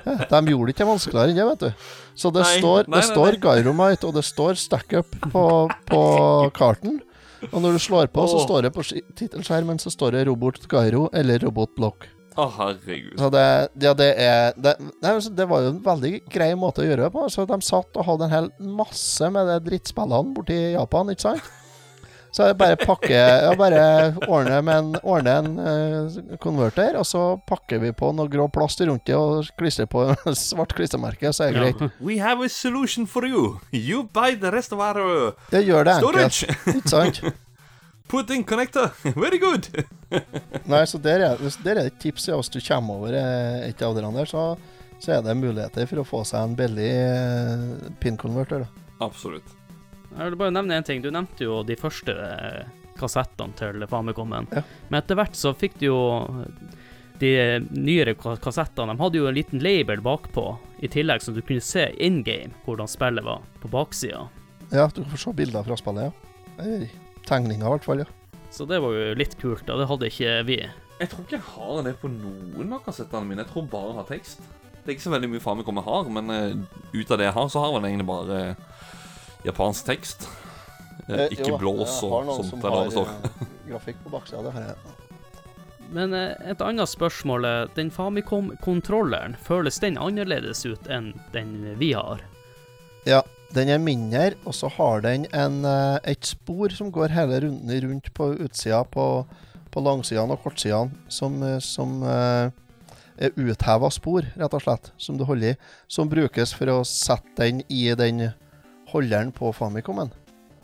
De gjorde det ikke vanskeligere enn det, vet du. Så det Nei, står, det nei, står nei. Gyromite, og det står Stackup på, på karten. Og når du slår på, så står det på tittelskjermen så står det Robot Gyro eller Robot Block. Å, herregud. Så det, ja, det er det, altså, det var jo en veldig grei måte å gjøre det på. Så de satt og hadde en hel masse med de drittspillene borti Japan, ikke sant? Så jeg bare pakker Jeg bare ordner med en, ordner en eh, konverter, og så pakker vi på noe grå plast rundt det og klistrer på [laughs] svart klistremerke, så er det greit. We have a solution for you. You buy the rest of our storage. Det gjør det enkelt, storage. ikke sant? [laughs] Put in connector. [laughs] Very good. Nei, så der er, der er et tips, ja. Hvis du kommer over eh, et av de andre, så, så er det muligheter for å få seg en billig eh, pin-konverter. Absolutt. Jeg vil bare nevne en ting. Du nevnte jo de første eh, kassettene til Famicommen. Ja. Men etter hvert så fikk du jo de nyere ka- kassettene. De hadde jo en liten label bakpå, i tillegg som du kunne se in game hvordan spillet var på baksida. Ja, du får se bilder fra spillet, ja. Eller tegninger, i hvert fall. ja. Så det var jo litt kult, da. Det hadde ikke vi. Jeg tror ikke jeg har det på noen av kassettene mine. Jeg tror bare jeg har tekst. Det er ikke så veldig mye Famicom jeg har, men eh, ut av det jeg har, så har jeg egentlig bare eh, japansk tekst. Eh, Eh, ikke jo, blås jeg og har noen sånt. som Eller hva det har, står. eh, grafikk på baksida. Det har jeg. Men et annet spørsmål den Famicom-kontrolleren, føles den annerledes ut enn den vi har? Ja, den er mindre, og så har den en, et spor som går hele runden rundt på utsida, på, på langsidene og kortsidene, som, som er utheva spor, rett og slett, som du holder i. Som brukes for å sette den i den holderen på Famicomen.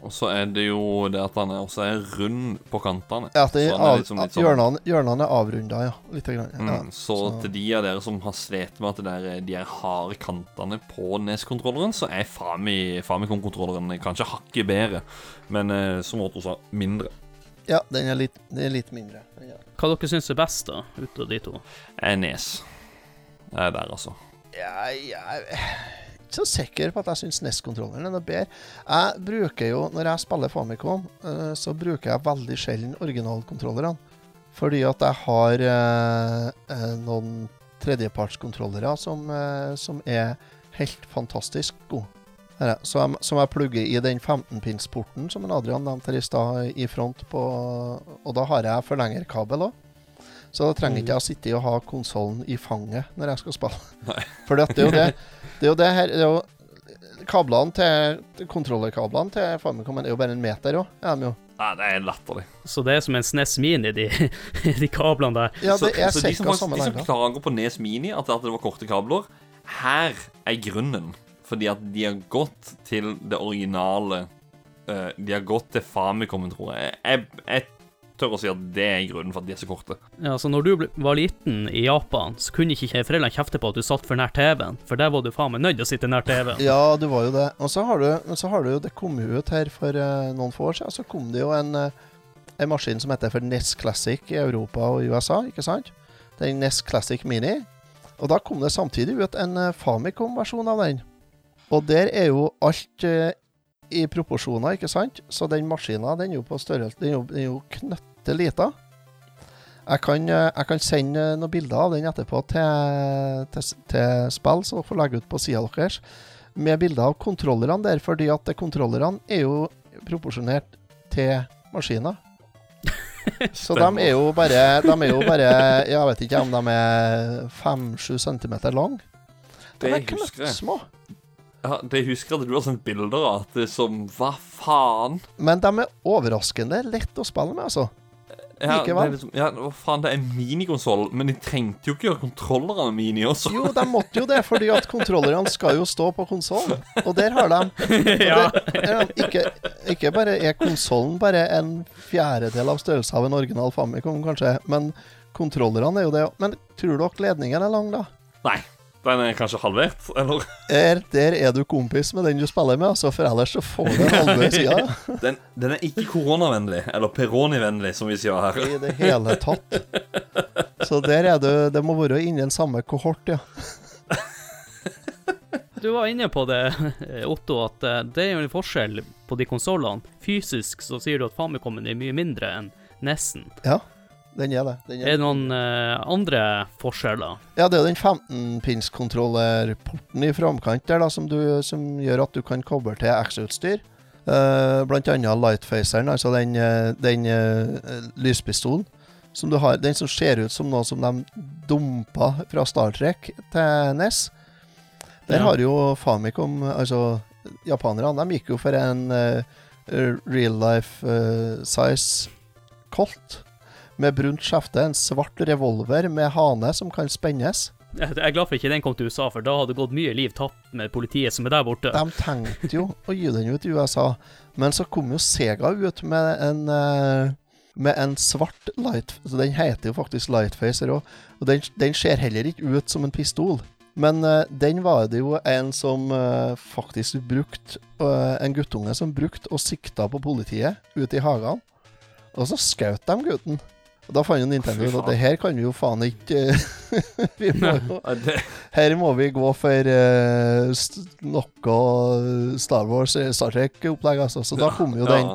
Og så er det jo det at han er også er rund på kantene. Ja, at er av, liksom litt sånn- hjørnene, hjørnene er avrunda, ja. Litt grann. Mm, så, så- til de av dere som har slitt med at det der, er- de er harde kantene på NES-kontrolleren, så er Fami, Famicom-kontrolleren kanskje hakket bedre, men eh, som Otto sa, mindre. ja, den er litt, den er litt mindre. Den er- Hva dere syns er best, da, ut av de to? Er NES. Jeg er der, altså. Jeg er ikke så sikker på at jeg syns NES-kontrolleren er noe bedre. Jeg bruker jo, når jeg spiller Famicom, eh, så bruker jeg veldig sjelden originalkontrollerne. Fordi at jeg har eh, eh, noen tredjepartskontrollere som, eh, som er helt fantastisk gode. Som som jeg plugger i den 15-pinsporten som Adrian nevnte her i stad, i front på Og da har jeg forlengerkabel òg. Så da trenger ikke jeg å sitte og ha konsollen i fanget når jeg skal spille. [laughs] For det er jo det Det er jo det her det er jo, Kablene til Kontrollerkablene til Famicom er jo bare en meter òg, er de jo. Nei, det er latterlig. Så det er som en SNES Mini, de, [laughs] de kablene der. Ja, det er så de som, faktisk- de som klager på Nes Mini, at, at det var korte kabler, her er grunnen. Fordi at de har gått til det originale eh, De har gått til Famicom, tror jeg. jeg. Jeg tør å si at det er grunnen for at de er så korte. Ja, så når du ble- var liten i Japan, så kunne ikke foreldrene kjefte på at du satt for nær TV-en, for der var du faen meg nødt til å sitte nær TV-en. Ja, du var jo det. Og så har du, så har du jo Det kom jo ut her for uh, noen få år siden. Så kom det jo en, uh, en maskin som heter for NES Classic i Europa og USA, ikke sant? Den NES Classic Mini. Og da kom det samtidig ut en uh, Famicom-versjon av den. Og der er jo alt i proporsjoner, ikke sant? Så den maskina den er jo på størrelse Den er jo, den er jo knøttelita. Jeg kan, eh, jeg kan sende noen bilder av den etterpå til, til, til spill, så dere får legge ut på sida deres med bilder av kontrollerne der, fordi at det- kontrollerne er jo proporsjonert til maskiner. [laughs] Så de er jo bare De er jo bare Jeg vet ikke om de er 5-7 cm lang. De er knøttsmå. Ja, det husker jeg at du har sendt bilder av. At det er som Hva faen? Men de er overraskende lett å spille med, altså. Ja, det Likevel. liksom, ja, hva faen, det er en minikonsoll, men de trengte jo ikke gjøre kontrollerne mini også. Jo, de måtte jo det, fordi at kontrollerne skal jo stå på konsollen. Og der har de [laughs] ja. Ja, ikke, ikke bare er konsollen bare en fjerdedel av størrelsen av en original Famicom, kanskje, men kontrollerne er jo det. Men tror dere ledningen er lang, da? Nei, den er kanskje halvert, [laughs] eller? Er, der er du kompis med den du spiller med, altså, for ellers så får du en halve sida. [laughs] Den, den er ikke koronavennlig, eller peronivennlig, som vi sier her. I det hele tatt. Så der er du Det må være inni den samme kohort, ja. [laughs] Du var inne på det, Otto, at eh, det er jo en forskjell på de konsollene. Fysisk så sier du at Famicomen er mye mindre enn Nessen. Ja, den er det. Den Er er. det noen uh, andre forskjeller? Ja, det er den 15-pins-kontrollerporten i framkant der da, som, du, som gjør at du kan koble til ekstrautstyr. Uh, blant annet lightfaceren, altså den, eh, den uh, lyspistolen. Som du har, den som ser ut som noe som de dumpa fra Star Trek til NES. Der Ja. har jo Famicom, altså japanerne, de gikk jo for en real life size Colt med brunt skjefte, en svart revolver med hane som kan spennes. Jeg er glad for ikke den kom til USA, for da hadde det gått mye liv tapt med politiet som er der borte. De tenkte jo å gi den ut i USA, men så kom jo Sega ut med en eh, med en svart light Så Den heter jo faktisk Lightfacer òg, og den, den ser heller ikke ut som en pistol. Men uh, den var det jo en som uh, faktisk brukte uh, En guttunge som brukte og sikta på politiet ute i hagene. Og så skjøt de gutten. Og da fant jo Nintendo ut at det her kan vi jo faen ikke [laughs] Vi må jo her må vi gå for uh, st noe Star Wars, eh, Star Trek-opplegg, altså. Så da kom jo den,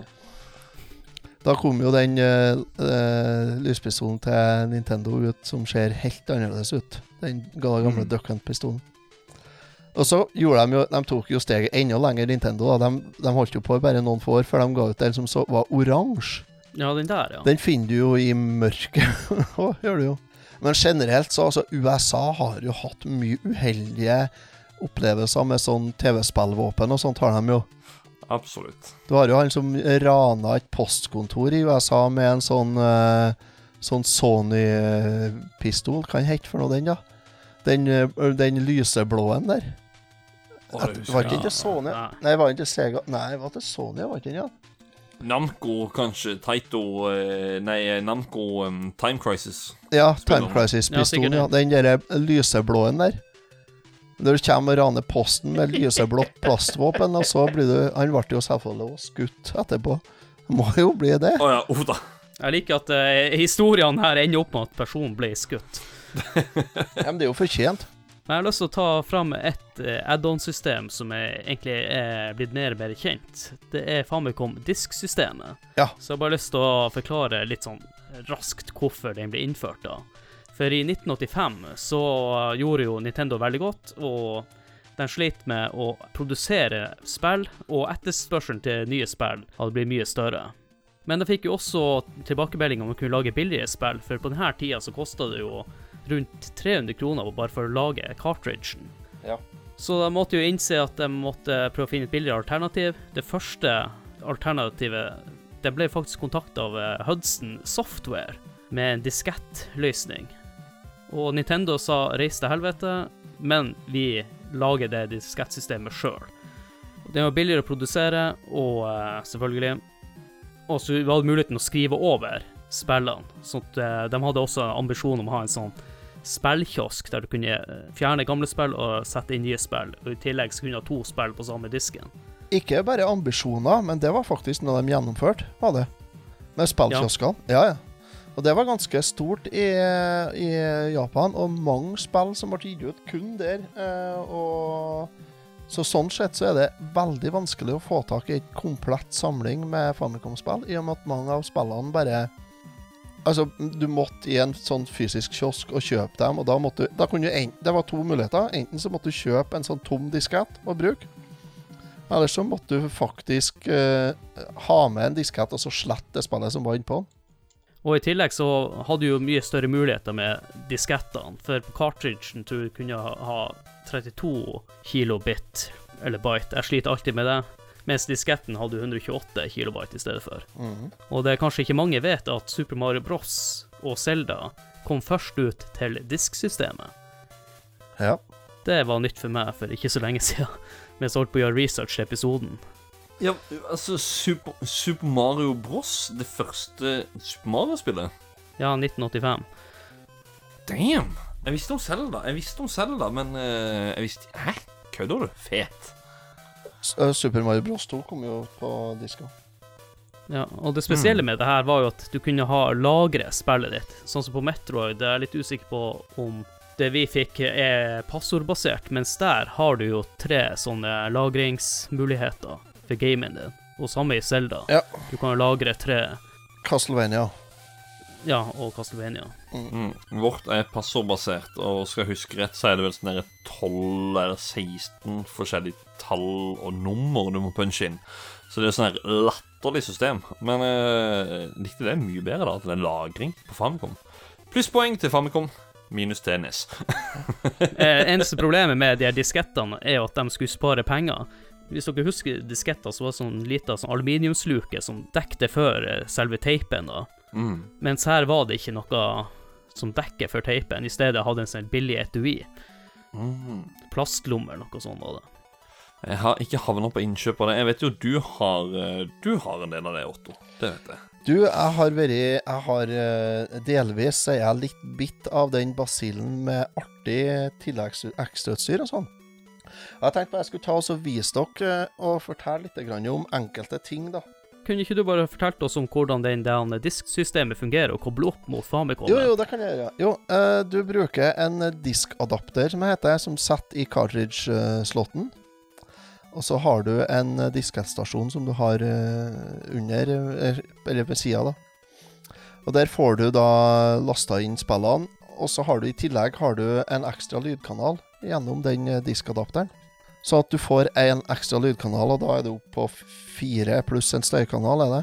da kom jo den uh, uh, lyspistolen til Nintendo ut som ser helt annerledes ut. Den ga- gamle Mm. Duck Hunt-pistolen. Og så gjorde de jo De tok jo steget enda lenger, Nintendo. Da. De, de holdt jo på i bare noen få år før de ga ut den som så var oransje. Ja, den der, ja. Den finner du jo i mørket. [laughs] Å, gjør du jo. Men generelt så altså USA har jo hatt mye uheldige opplevelser med sånn TV-spillvåpen og sånt har de jo. Absolutt. Du har jo han som rana et postkontor i USA med en sånn eh, Sånn Sony-pistol. Hva het for noe, den, da? Den, eh, den lyseblåen der. At, var ikke det Sony? Nei. Nei, var ikke Sega Nei, var det Sony? Var ikke den, ja? Namco, kanskje. Taito eh, Nei, Namco um, Time Crisis. Ja, Time Crisis-pistolen. Ja, Den der lyseblåen der. Når du kommer og raner posten med lyseblått [laughs] plastvåpen, og så blir du Han ble jo selvfølgelig skutt etterpå. Må jo bli det. Å ja, oh, da. Jeg liker at uh, historiene her ender opp med at personen ble skutt. Ja, men det er jo fortjent. Men jeg har lyst til å ta fram et uh, add-on-system som er, egentlig er blitt mer og mer kjent. Det er Famicom Disk-systemet. Ja. Så jeg har bare lyst til å forklare litt sånn raskt hvorfor den ble innført, da. For i 1985 så gjorde jo Nintendo veldig godt, og de slet med å produsere spill, og etterspørselen til nye spill hadde blitt mye større. Men de fikk jo også tilbakemelding om å kunne lage billigere spill, for på denne tida så kosta det jo rundt 300 kroner bare for å lage cartridgen. Ja. Så de måtte jo innse at de måtte prøve å finne et billigere alternativ. Det første alternativet Det ble faktisk kontakta av eh, Hudson Software med en diskettløsning. Og Nintendo sa 'reis til helvete', men vi lager det diskettsystemet sjøl. Det var billigere å produsere, og eh, selvfølgelig Og så vi hadde muligheten å skrive over spillene. Så at, eh, de hadde også en ambisjon om å ha en sånn spillkiosk der du kunne eh, fjerne gamle spill og sette inn nye spill. Og i tillegg så kunne du ha to spill på samme disken. Ikke bare ambisjoner, men det var faktisk noe de gjennomførte, var det. Med spillkioskene. Ja. ja, Og det var ganske stort i, i Japan, og mange spill som ble gitt ut kun der. Eh, og så sånn sett så er det veldig vanskelig å få tak i en komplett samling med Famicom-spill, i og med at mange av spillene bare Altså, du måtte i en sånn fysisk kiosk og kjøpe dem, og da måtte da kunne en, Det var to muligheter. Enten så måtte du kjøpe en sånn tom diskett og bruke, eller så måtte du faktisk eh, ha med en diskett og så slette det spillet som var innpå. Og i tillegg så hadde du jo mye større muligheter med diskettene, for på cartridgen tror du kunne ha ha 32 kilobit eller byte. Jeg sliter alltid med det. Mens disketten hadde 128 kilobyte i stedet for. Mhm. Og det er kanskje ikke mange vet at Super Mario Bros. og Zelda kom først ut til disksystemet. Ja. Det var nytt for meg for ikke så lenge [laughs] siden, mens jeg holdt på å gjøre research til episoden. Ja, altså Super, Super Mario Bros. Det første Super Mario-spillet. Ja, 1985. Damn! Jeg visste om Zelda, jeg visste om Zelda, men uh, jeg visste Hæ? Kødder du? Fet. Eh, Super Mario Bros 2 kom jo på diska. Ja, og det spesielle med det her var jo at du kunne ha lagre spillet ditt. Sånn som på Metroid, jeg er litt usikker på om det vi fikk er passordbasert, mens der har du jo tre sånne lagringsmuligheter for gamen din. Og samme i Zelda. Ja. Du kan jo lagre tre, Castlevania. Ja, og Castlevania. Mm. Vårt er passordbasert, og skal jeg huske rett, så er det vel sånn der 12 eller 16 forskjellige tall og nummer du må punche inn. Så det er sånn latterlig system. Men eh, likte det mye bedre, da, at det er lagring på Famicom. Plusspoeng til Famicom, minus til NES. [laughs] Eh, eneste problemet med de diskettene er jo at de skulle spare penger. Hvis dere husker disketter, så var det sånn lita sånn aluminiumsluke som dekte for eh, selve teipen. da. Mm. Mens her var det ikke noe som dekker for teipen. I stedet hadde en sånn billig etui. Mm. Plastlommer, noe sånt var det. Jeg har ikke havna på innkjøp av det. Jeg vet jo du har eh, Du har en del av det, Otto. Det vet jeg. Du, jeg har vært Jeg har eh, delvis er jeg litt bitt av den basillen med artig tilleggs ekstrautstyr og sånn. Jeg tenkte jeg skulle ta oss og vise dere eh, og fortelle litt om enkelte ting, da. Kunne ikke du bare fortalt oss om hvordan den, disksystemet fungerer, og koble opp mot Famicom? Jo, jo, det kan jeg gjøre. Jo, uh, du bruker en diskadapter, som heter, som setter i cartridge-slåtten. Og så har du en diskettstasjon som du har eh, under, eh, eller ved sida, da. Og der får du da lasta inn spillene, og så har du i tillegg har du en ekstra lydkanal gjennom den diskadapteren. Så at du får en ekstra lydkanal, og da er du oppe på fire pluss en støykanal, er det?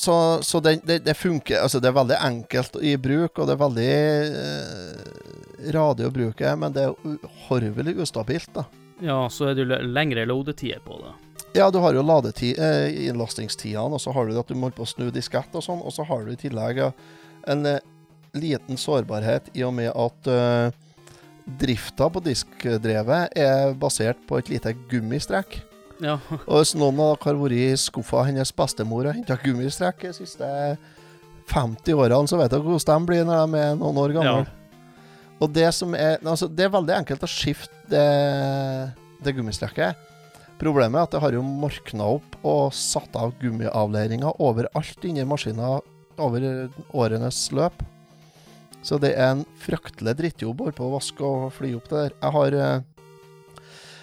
Så, så det, det, det funker Altså, det er veldig enkelt i bruk, og det er veldig eh, radig å bruke, men det er uhorvelig ustabilt, da. Ja, så er det jo lengre loadetider på det. Ja, du har jo ladetid, eh, innlastingstidene, og så har du at du må på å snu diskett og sånn, og så har du i tillegg en eh, liten sårbarhet i og med at eh, drifta på diskdrevet er basert på et lite gummistrekk. Ja, Og hvis noen av dere har vært i skuffa hennes bestemor og henta gummistrekk de siste 50 årene, så vet dere hvordan de blir når de er noen år gamle. Ja. Og det som er Altså, det er veldig enkelt å skifte det, det gummistrekket. Problemet er at det har jo morkna opp og satt av gummiavleiringer overalt inni maskina over årenes løp. Så det er en fryktelig drittjobb på å vaske og fly opp det der. Jeg har eh,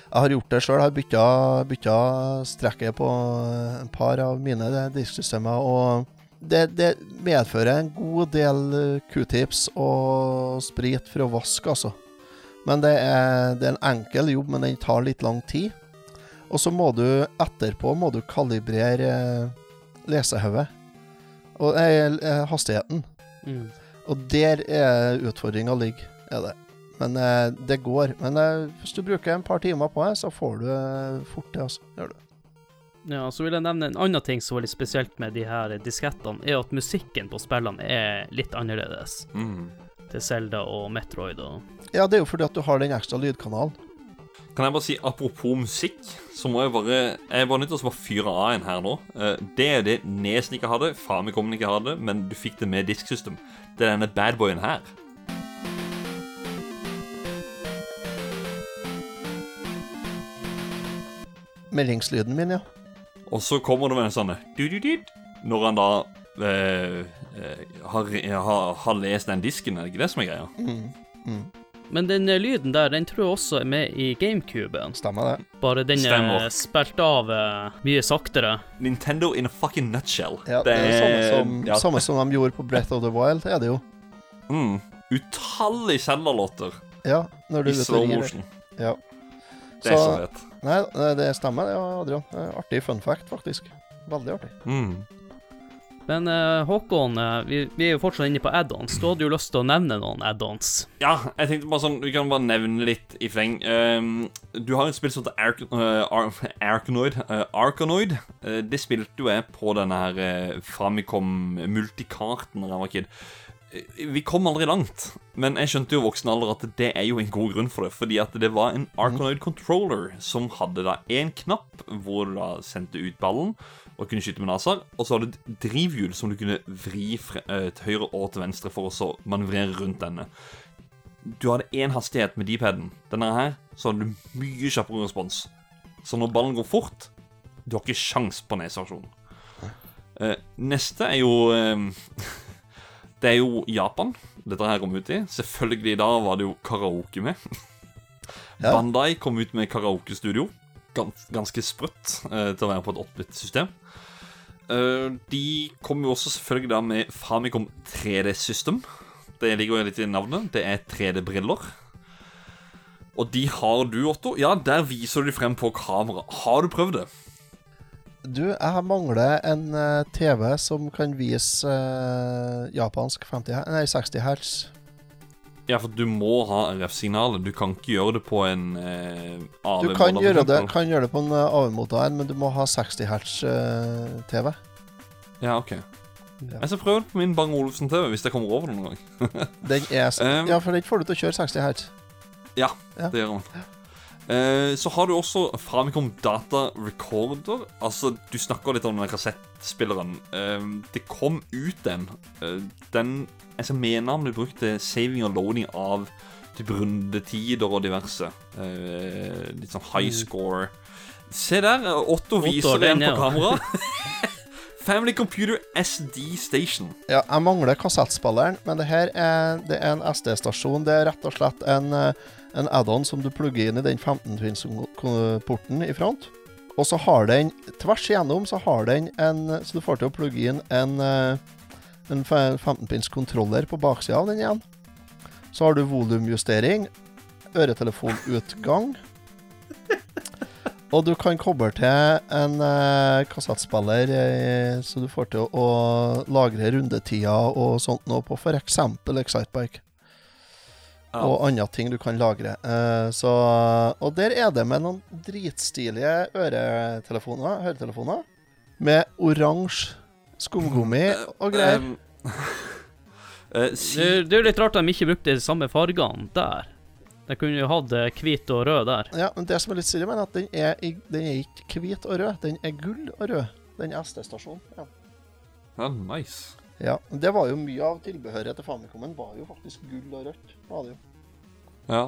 jeg har gjort det sjøl. Har bytta, bytta strekket på et par av mine disksystemer. Og det, det medfører en god del q-tips og sprit for å vaske, altså. Men det er, det er en enkel jobb, men den tar litt lang tid. Og så må du etterpå må du kalibrere eh, lesehodet. Og eh, eh, hastigheten. mm. Og der er utfordringa ligger, er det. Men eh, det går. Men eh, hvis du bruker en par timer på det, så får du eh, fort det, altså. Gjør du. Ja, så vil jeg nevne en annen ting som var litt spesielt med de her diskettene, er at musikken på spillene er litt annerledes. Mm. Til Zelda og Metroid og Ja, det er jo fordi at du har den ekstra lydkanalen. Kan jeg bare si, apropos musikk, så må jeg bare Jeg bare nødt til å bare fyre av en her nå. Eh, Det er det Nesen ikke hadde, Famicom ikke hadde, men du fikk det med disksystem. Det er denne badboyen her. Meldingslyden min, ja. Og så kommer det med en sånn Når han da eh, eh, har, har, har lest den disken, er det ikke det som er greia? Mm. Mm. Men den lyden der, den tror jeg også er med i GameCuben. Stemmer det. Bare den er spilt av eh, mye saktere. Nintendo in a fucking nutshell. Ja, det er det samme som, ja. samme som de gjorde på Breath of the Wild, er det jo. Mm. Utallige Zelda-låter Ja, når du i slow motion. Ja. Det er Så- så fett. Nei, det stemmer det, Adrian. Artig fun fact, faktisk. Veldig artig. Mm. Men eh, Håkon, eh, vi, vi er jo fortsatt inne på add-ons. Da hadde jo lyst til å nevne noen add-ons. Ja, jeg tenkte bare sånn Vi kan bare nevne litt i fleng. Ehm, du har jo et spill som heter uh, [laughs] Arkanoid. Arkanoid. Eh, det spilte jo jeg på denne her Famicom multikarten da jeg var kid. Eh, Vi kom aldri langt, men jeg skjønte jo i voksen alder at det er jo en god grunn for det. Fordi at det var en Arkanoid controller som hadde da én knapp hvor du da sendte ut ballen og kunne skyte med laser. Og så hadde du et drivhjul som du kunne vri eh, til høyre og til venstre for å så manøvrere rundt denne. Du hadde én hastighet med D-paden. Denne her så hadde du mye kjappere respons. Så når ballen går fort Du har ikke sjans på nedversjonen. Eh, neste er jo eh, [laughs] Det er jo Japan dette her kom ut i. Selvfølgelig da var det jo karaoke med. Ja. Bandai kom ut med karaokestudio. Gans ganske sprøtt eh, til å være på et 8-bit-system. Eh, de kom jo også selvfølgelig da med Famicom 3D-system. Det ligger jo litt i navnet. Det er 3D-briller. Og de har du, Otto. Ja, der viser du de frem på kamera. Har du prøvd det? Du, jeg mangler en eh, TV som kan vise eh, japansk 50, nei, 60 hertz. Ja, for du må ha RF-signalet. Du kan ikke gjøre det på en eh, AV. Du kan gjøre, det, kan gjøre det på en uh, AV-motor, men du må ha 60 hertz eh, TV. Ja, ok. Ja. Jeg skal prøve det på min Bang Olufsen-TV hvis jeg kommer over det noen gang. Den er [laughs] Um, Ja, for den får du til å kjøre 60 Hz. Ja, Ja. det gjør han. Eh, så har du også Famicom Data Recorder. Altså, Du snakker litt om den kassettspilleren. Eh, det kom ut den. Eh, den altså, jeg mener han ble brukt til saving og loading av typ rundetider og diverse. Eh, litt sånn high score. Se der, Otto viser den, den på kamera. [laughs] Family Computer SD Station. Ja, jeg mangler kassettspilleren, men det her er, det er en SD-stasjon. Det er rett og slett en, en add-on som du plugger inn i den 15-twins-porten i front. Og så har den tvers igjennom så har den en Så du får til å plugge inn en, eh, en 15-pins kontroller på baksida av den igjen. Så har du volumjustering, øretelefonutgang. Og du kan koble til en eh, kassettspiller, eh, så du får til å, å lagre rundetider og sånt nå på f.eks. Excitebike. Og andre ting du kan lagre. Uh, så, og der er det med noen dritstilige øretelefoner, høretelefoner, med oransje skumgummi og greier. [laughs] Um, uh, Det, det er jo litt rart at de ikke brukte de samme fargene der. De kunne jo hatt eh, hvit og rød der. Ja, men Det som er litt stilig, er at den er, i- den er ikke hvit og rød, den er gull og rød. Den SD-stasjonen. Ja. ja, nice. Ja. Det var jo mye av tilbehøret til Famicomen var jo faktisk gull og rødt. Var det jo. Ja.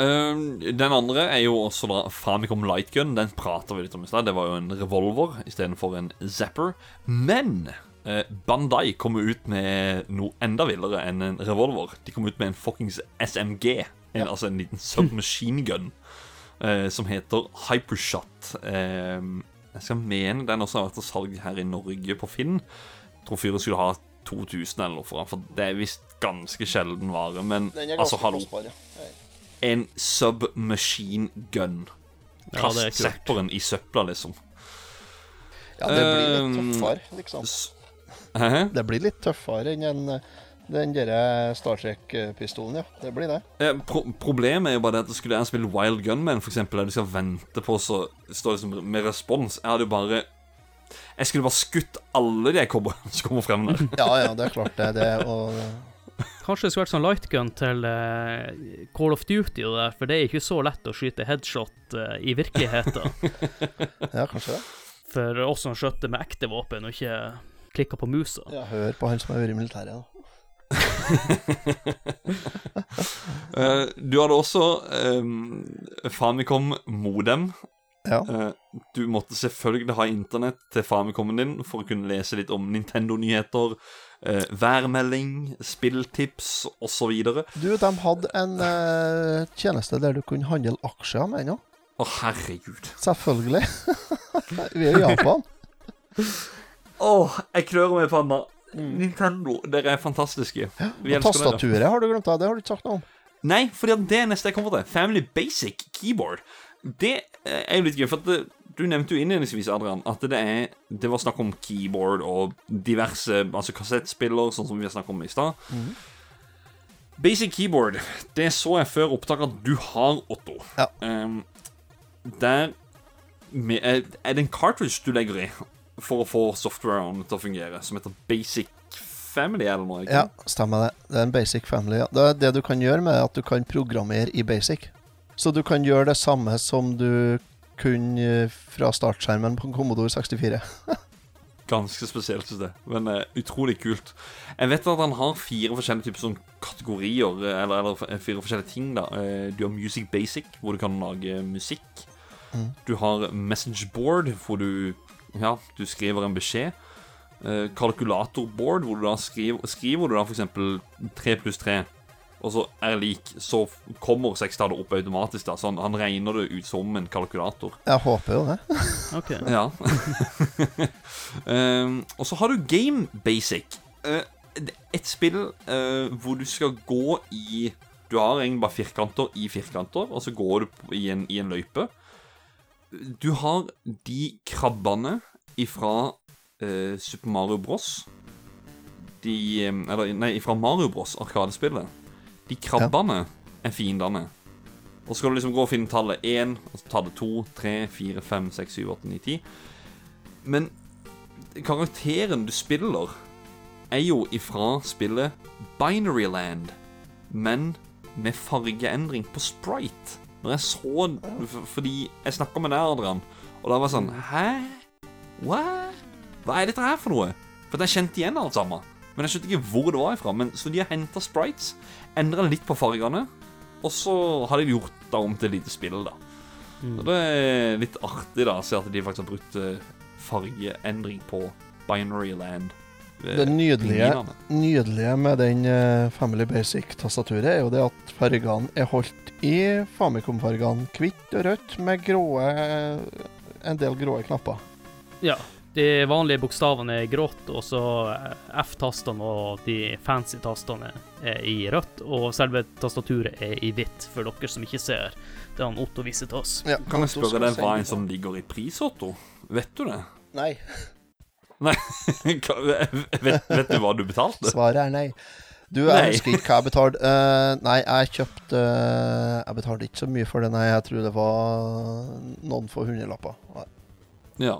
Um, den andre er jo også da Famicom Lightgun. Den prater vi litt om i stad. Det var jo en revolver istedenfor en Zapper. Men eh, Bandai kom ut med noe enda villere enn en revolver. De kom ut med en fuckings SMG. En, Altså en liten submachine gun. eh, som heter Hypershot. Eh, jeg skal mene den også har vært til salg her i Norge på Finn. Tror fyren skulle ha 2000 eller noe for den, for det er visst ganske sjelden vare. Men altså, hallo en submachine gun. Ja, Kast ja, er zapperen i søpla, liksom. ja, det blir litt Um, tøffere, liksom. Hæ? Det blir litt tøffere enn en, den derre Star Trek-pistolen, ja. Det blir det. Eh, Pro problemet er jo bare det at skulle jeg spille Wild Gunman, eksempel, der du skal vente på så står liksom med respons Jeg hadde jo bare Jeg skulle bare skutt alle de cowboyene som kommer frem der. Ja, ja, det er klart det. det og, Kanskje det skulle vært sånn lightgun til uh, Call of Duty og der, for det er ikke så lett å skyte headshot uh, i virkeligheten. [laughs] ja, kanskje det. for oss som skjøtter med ekte våpen og ikke klikker på musa. Ja, hør på han som har vært i militæret, da. [laughs] Eh, du hadde også um, Famicom Modem. Ja. Uh, du måtte selvfølgelig ha internett til Famicomen din for å kunne lese litt om Nintendo-nyheter, uh, værmelding, spilltips osv. Å, Du, de hadde en uh, tjeneste der du kunne handle aksjer med ennå. herregud. Selvfølgelig. [laughs] Vi er i Japan. [laughs] Åh, jeg klør meg i panna. Nintendo, dere er fantastiske. Vi elsker dere. tastaturet har du glemt av. Det har du ikke sagt noe om. Nei, for det er neste jeg kommer til. Family Basic Keyboard. Det eh, er jo litt gøy, for det, du nevnte jo innledningsvis, Adrian, at det er Det var snakk om keyboard og diverse altså kassettspiller, sånn som vi har snakket om i stad. Basic Keyboard, det så jeg før opptak at du har, Otto. Ja. Um, der med, er, det en cartridge du legger i for å få softwaren til å fungere, som heter Basic Family, eller noe? ikke? Ja, stemmer det. Det er en basic family. Ja. Det, det du kan gjøre med er at du kan programmere i basic. Så du kan gjøre det samme som du kunne eh, fra startskjermen på en Commodore 64. [laughs] Ganske spesielt, synes jeg. Men uh, utrolig kult. Jeg vet at han har fire forskjellige typer sånn kategorier, eh, eller, eller fire forskjellige ting. da uh, Du har Music Basic, hvor du kan lage musikk. Du har Message Board, hvor du Ja, du skriver en beskjed. Kalkulator Kalkulatorboard, hvor du da skriver, skriver du da eksempel 3 pluss 3, og så er lik, så kommer sekstallet opp automatisk. da Så han, han regner det ut som en kalkulator. Jeg håper jo det. [laughs] Ok. Ja. um, [laughs] og så har du Game Basic. Uh, et spill uh, hvor du skal gå i Du har egentlig bare firkanter i firkanter, og så går du på- i en, i en løype. Du har de krabbene ifra uh, Super Mario Bros. De Eller, nei, ifra Mario Bros, Arkadespillet. De krabbene er fiendene. Og så skal du liksom gå og finne tallet 1, og så tallet 2, 3, 4, 5, 6, 7, 8, 9, 10. Men karakteren du spiller, er jo ifra spillet Binary Land, men med fargeendring på sprite. Når jeg så Fordi jeg snakka med Adrian, og da var jeg sånn Hæ? What? Hva er dette her for noe? For jeg kjente igjen alt sammen. Men jeg skjønte ikke hvor det var ifra. Men Så de har henta sprites, endra litt på fargene, og så har de gjort det om til et lite spill, da. Og det er litt artig da å se at de faktisk har brukt eh, fargeendring på Binary Land. eh, Det nydelige, nydelige med den eh, Family Basic-tastaturet er jo det at fargene er holdt i Famicom-fargene hvitt og rødt med gråe en del gråe knapper. Ja. De vanlige bokstavene er grått, og så eh, F-tastene og de fancy tastene er i rødt, og selve tastaturet er i hvitt, for dere som ikke ser det han Otto viser til oss. Ja, Kan jeg spørre deg hva en som ligger i pris, Otto? Vet du det? Nei. [laughs] Nei, vet, vet du hva du betalte? Svaret er nei. Du, jeg Nei. husker ikke hva jeg betalte. Uh, nei, jeg kjøpte uh, Jeg betalte ikke så mye for det, nei. Jeg tror det var noen få hundrelapper. Nei. Ja.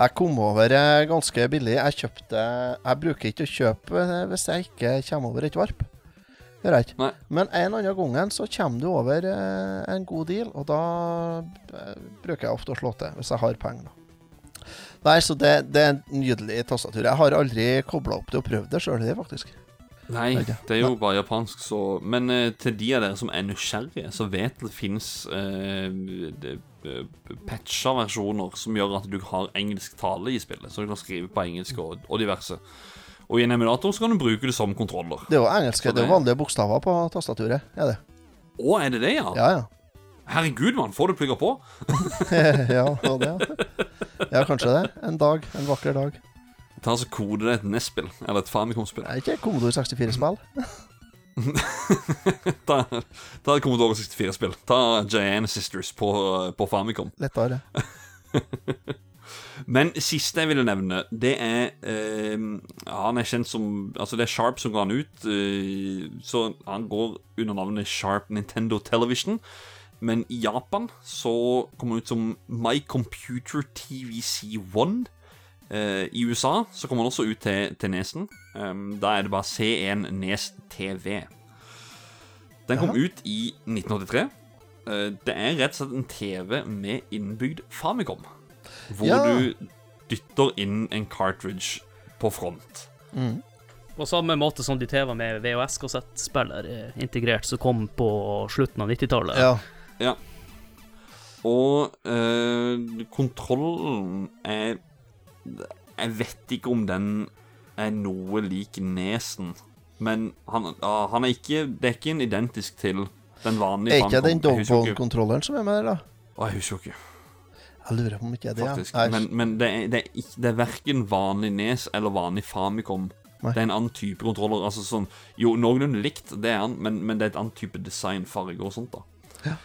Jeg kom over eh, ganske billig. Jeg kjøpte Jeg bruker ikke å kjøpe eh, hvis jeg ikke kommer over et varp. Gjør jeg ikke. Men en annen gangen så kommer du over eh, en god deal, og da bruker jeg ofte å slå til, hvis jeg har penger, da. Nei, så det, det er en nydelig tastatur. Jeg har aldri kobla opp det og prøvd det sjøl, faktisk. Nei, det er jo bare japansk, så Men eh, til de av dere som er nysgjerrige, så vet det finnes eh, det- eh, patcha versjoner som gjør at du har engelsk tale i spillet, så du kan skrive på engelsk og, og diverse. Og i en emulator så kan du bruke det som kontroller. Det er jo engelske, Så det er jo vanlige bokstaver på tastaturet. Er det? Å, er det det, ja? Ja, ja. Herregud, mann, får du plugga på? [laughs] ja, det, ja. ja, kanskje det. En dag. En vakker dag. Ta altså Kode det et NES-spill, eller et Famicom-spill. Det ikke kode 64-spill. [laughs] Ta, ta et Commodore 64-spill. Ta Giant Sisters på, på Famicom. Lettere. [laughs] Men siste jeg ville nevne, det er eh, Han er kjent som Altså, det er Sharp som ga han ut. eh, så han går under navnet Sharp Nintendo Television. Men i Japan så kommer han ut som My Computer TVC1. Eh, I USA så kommer han også ut til, til Nesen. Um, da er det bare C1 Nes TV. Den kom ut i 1983. Eh, det er rett og slett en TV med innbygd Famicom. Hvor Ja. du dytter inn en cartridge på front. På samme måte som de TV med VHS-kassettspiller er integrert, som kom på slutten av 90-tallet. Ja. Ja. Og eh, kontrollen er Jeg vet ikke om den er noe lik Nesen, men han, ah, han er ikke Det er ikke en identisk til den vanlige Er ikke den dogbone-kontrolleren som er med der, da? Å, Jeg husker ikke, Jeg lurer på om ikke er det faktisk. ja. Nei, Men, men det, er, det, er det er verken vanlig Nes eller vanlig Famicom. Nei. Det er en annen type kontroller. Altså sånn Jo, noenlunde likt, det er han, men, men det er et annet type design, farge og sånt, da.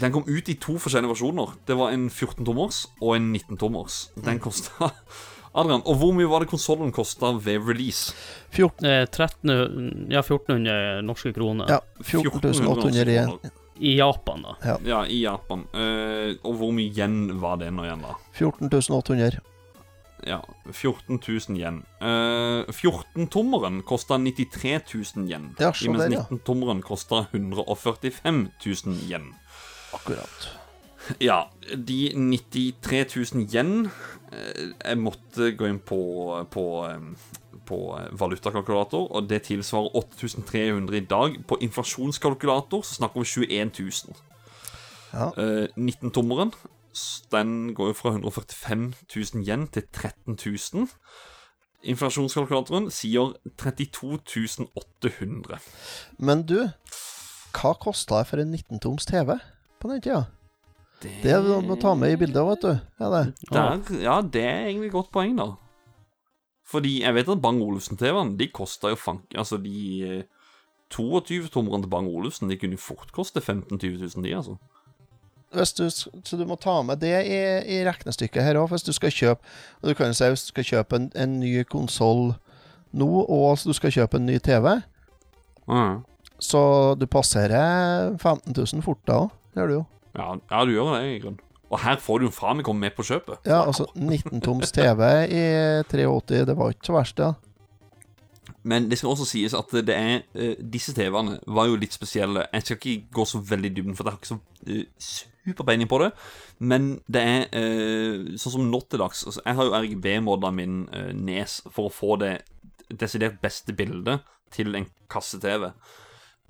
Den kom ut i to forskjellige versjoner. Det var en 14-tommers og en 19-tommers. Den kosta [laughs] Adrian, og hvor mye var det konsollen kosta ved release? 14, Eh, 13, ja, 1400 norske kroner. ja, 14 800 igjen. kroner. I Japan, da. Ja, i Japan. Eh, og hvor mye yen var det nå igjen, da? 14.800 Ja, 14 000 yen. Eh, 14-tommeren kosta 93 000 yen. Ja, mens der, ja. 19-tommeren kosta 145 000 yen. Akkurat. Ja, de 93 000 yen eh, Jeg måtte gå inn på, på, eh, på valutakalkulator, og det tilsvarer 8300 i dag. På inflasjonskalkulator så snakker vi 21 000. Ja. Eh, 19-tommeren den går jo fra 145 000 yen til 13 000. Inflasjonskalkulatoren sier 32 800. Men du, hva kosta det for en 19-toms TV på den tida? Det må du ta med i bildet, vet du. Ja, det. Der, ja, det er egentlig et godt poeng, da. Fordi jeg vet at Bang Olufsen-TV-ene De kosta jo fank... Altså, de eh, 22-tommerne til Bang Olufsen De kunne jo fort koste 15 000-20 000, de, altså. Du, så du må ta med det i, i regnestykket her òg, hvis du skal kjøpe Og du kan jo si hvis du skal kjøpe en, en ny konsoll nå, og du skal kjøpe en ny TV, mm. så du passerer 15 000 fort da òg. Gjør du jo. ja, ja du gjør det, i grunnen. Og her får du jo faen meg komme med på kjøpet. Ja, altså 19-toms TV i 83, det var ikke så verst. Ja. Men det skal også sies at det er eh, Disse TV-ene var jo litt spesielle. Jeg skal ikke gå så veldig i dybden, for jeg har ikke så uh, superpeiling på det. Men det er eh, sånn som nå til dags altså, Jeg har jo RGB-modda min Nes for å få det desidert beste bildet til en kasse-TV.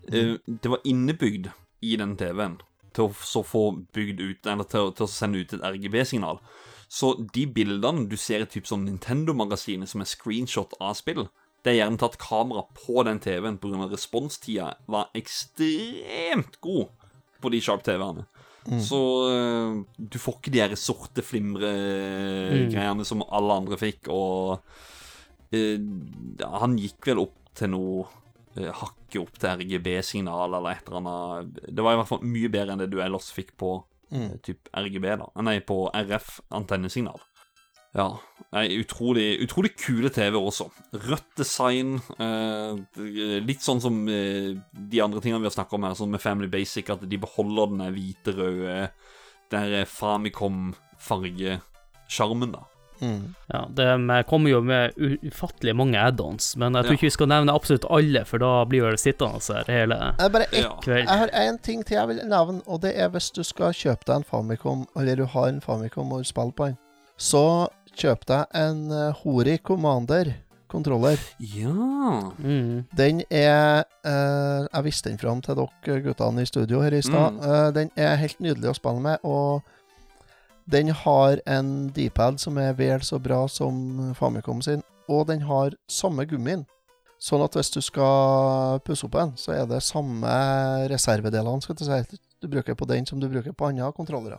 Mm. det var innebygd i den TV-en til å så få bygd ut Eller til, til å sende ut et RGB-signal. Så de bildene du ser i typ sånn Nintendo-magasinet som er screenshot av spill, det er gjerne tatt kamera på den TV-en pga. responstida var ekstremt god på de Sharp-TV-ene. Så uh, du får ikke de her sorte flimre-greiene som alle andre fikk, og uh, han gikk vel opp til noe eh, hakket opp til RGB-signal eller et eller annet. Det var i hvert fall mye bedre enn det du ellers fikk på mm. typ RGB, da. Nei, på RF-antennesignal. Ja. Nei, utrolig, utrolig kule TV også. Rødt design. Eh, litt sånn som eh, de andre tingene vi har snakka om her, sånn med Family Basic, at de beholder den hvite-røde der Famicom-fargesjarmen, da. Mm. Ja, det kommer jo med ufattelig mange add-ons, men jeg tror Ja. ikke vi skal nevne absolutt alle, for da blir det sittende her hele Jeg, er bare ett- Ja. kveld. jeg har én ting til jeg vil nevne, og det er hvis du skal kjøpe deg en Famicom, eller du har en Famicom og spiller på den, så kjøp deg en eh, Hori Commander kontroller. Ja. Mm. Den er eh, Jeg viste den fram til dere guttene i studio her i stad. Mm. Eh, den er helt nydelig å spille med, og den har en D-pad som er vel så bra som Famicom sin, og den har samme gummien. Sånn at hvis du skal pusse opp den, så er det samme reservedelene skal si, du bruker på den som du bruker på andre kontrollere.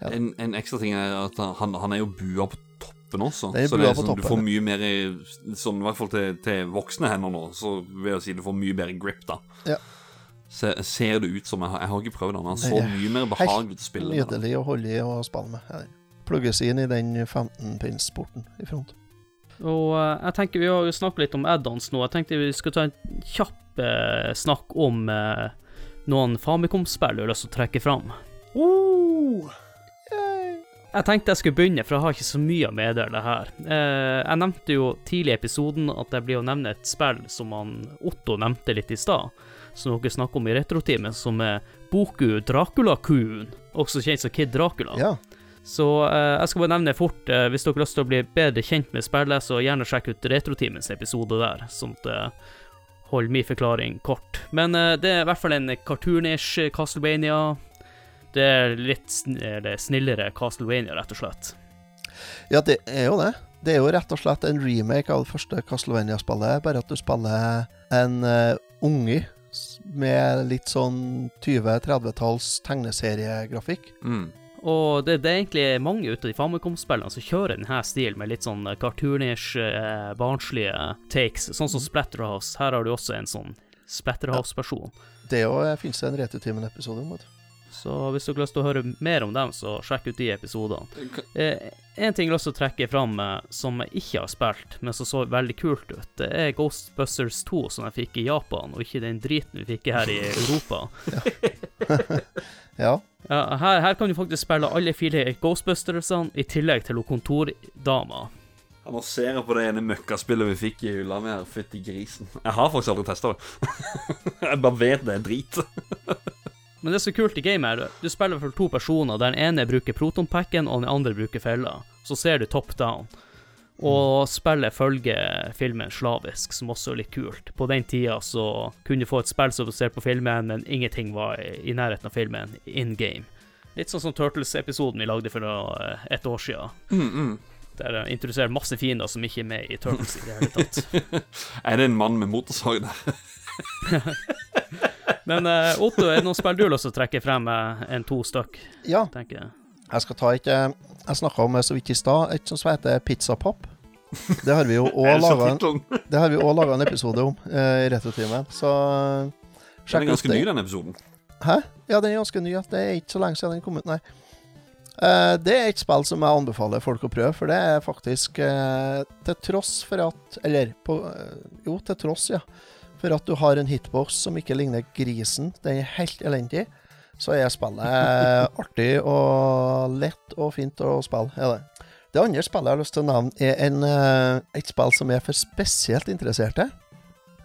Ja. En, en ekstra ting er at han, han er jo bua på toppen også. Er så det er sånn, du får mye mer i- Sånn i hvert fall til, til voksne hender nå, så vil jeg si du får mye bedre grip, da. Ja. Se, ser det ut som Jeg jeg har ikke prøvd den, men han så mye mer behagelig ut å spille med. Nydelig å holde i og spille med. Her. Plugges inn i den 15-pins-porten i front. Og eh, jeg tenker vi har jo snakket litt om add-ons nå. Jeg tenkte vi skulle ta en kjapp eh, snakk om eh, noen Famicom-spill du har lyst til å trekke fram. Oh! Jeg tenkte jeg skulle begynne, for jeg har ikke så mye å meddele her. Eh, jeg nevnte jo tidlig i episoden at jeg blir å nevne et spill som han Otto nevnte litt i stad, som dere snakker om i Retrotimen, som er Boku Dracula-kuen, også kjent som Kid Dracula. Ja. Så eh, jeg skal bare nevne fort, eh, hvis dere har lyst til å bli bedre kjent med spillet, så gjerne sjekk ut Retrotimens episode der, sånn at det holder min forklaring kort. Men eh, det er i hvert fall en cartoonish Castlevania. Det er litt sn eller snillere Castlevania, rett og slett. Ja, det er jo det. Det er jo rett og slett en remake av det første Castlevania-spillet, bare at du spiller en uh, unge med litt sånn 20-30-talls tegneseriegrafikk. Mm. Og det, det er egentlig mange ut av de Famicom-spillene som kjører denne stilen, med litt sånn cartoonish, eh, barnslige takes, sånn som Splatterhouse. Her har du også en sånn Splatterhouse-person. Det òg fins det en Retutimen-episode om. vet du. Så hvis dere har lyst til å høre mer om dem, så sjekk ut de episodene. Eh, en ting jeg har lyst til å trekke fram eh, som jeg ikke har spilt, men som så veldig kult ut, det er Ghostbusters 2 som jeg fikk i Japan, og ikke den driten vi fikk her i Europa. [laughs] Ja. Ja, her, her kan du faktisk spille alle fire Ghostbustersene i tillegg til kontordama. Han Nå ser jeg på det ene møkkaspillet vi fikk i hylla mi her. Fytti grisen. Jeg har faktisk aldri testa det. [laughs] jeg bare vet det er drit. [laughs] Men det som er kult i gamet, er du spiller for to personer, der den ene bruker protonpacken, og den andre bruker fella. Så ser du top down. Og spillet følger filmen slavisk, som også er litt kult. På den tida så kunne du få et spill som du ser på filmen, men ingenting var i, nærheten av filmen in game. Litt sånn som Turtles-episoden vi lagde for noe, et år siden. Mm, mm. Der jeg introduserer masse fiender som ikke er med i Turtles i det hele tatt. [laughs] Er det en mann med motorsag der? [laughs] Men uh, Otto, er det noen spill du har lyst til å trekke frem uh, en to stykk, ja. tenker jeg? Jeg skal ta et eh, Jeg snakka om så vidt i stad, et som heter Pizza Pop. Det har vi jo [laughs] òg det laga en, [laughs] det har vi også laget en episode om i Retrotimen, så eh, Den er ganske ny, den episoden. Hæ? Ja, den er ganske ny. Det er ikke så lenge siden den kom ut, nei. Uh, det er et spill som jeg anbefaler folk å prøve, for det er faktisk uh, Til tross for at Eller på, uh, Jo, til tross, ja. For at du har en hitbox som ikke ligner grisen. Den er helt elendig. Så er spillet [laughs] artig og lett og fint å spille. Er det. det andre spillet jeg har lyst til å nevne, er en, eh, et spill som er for spesielt interesserte.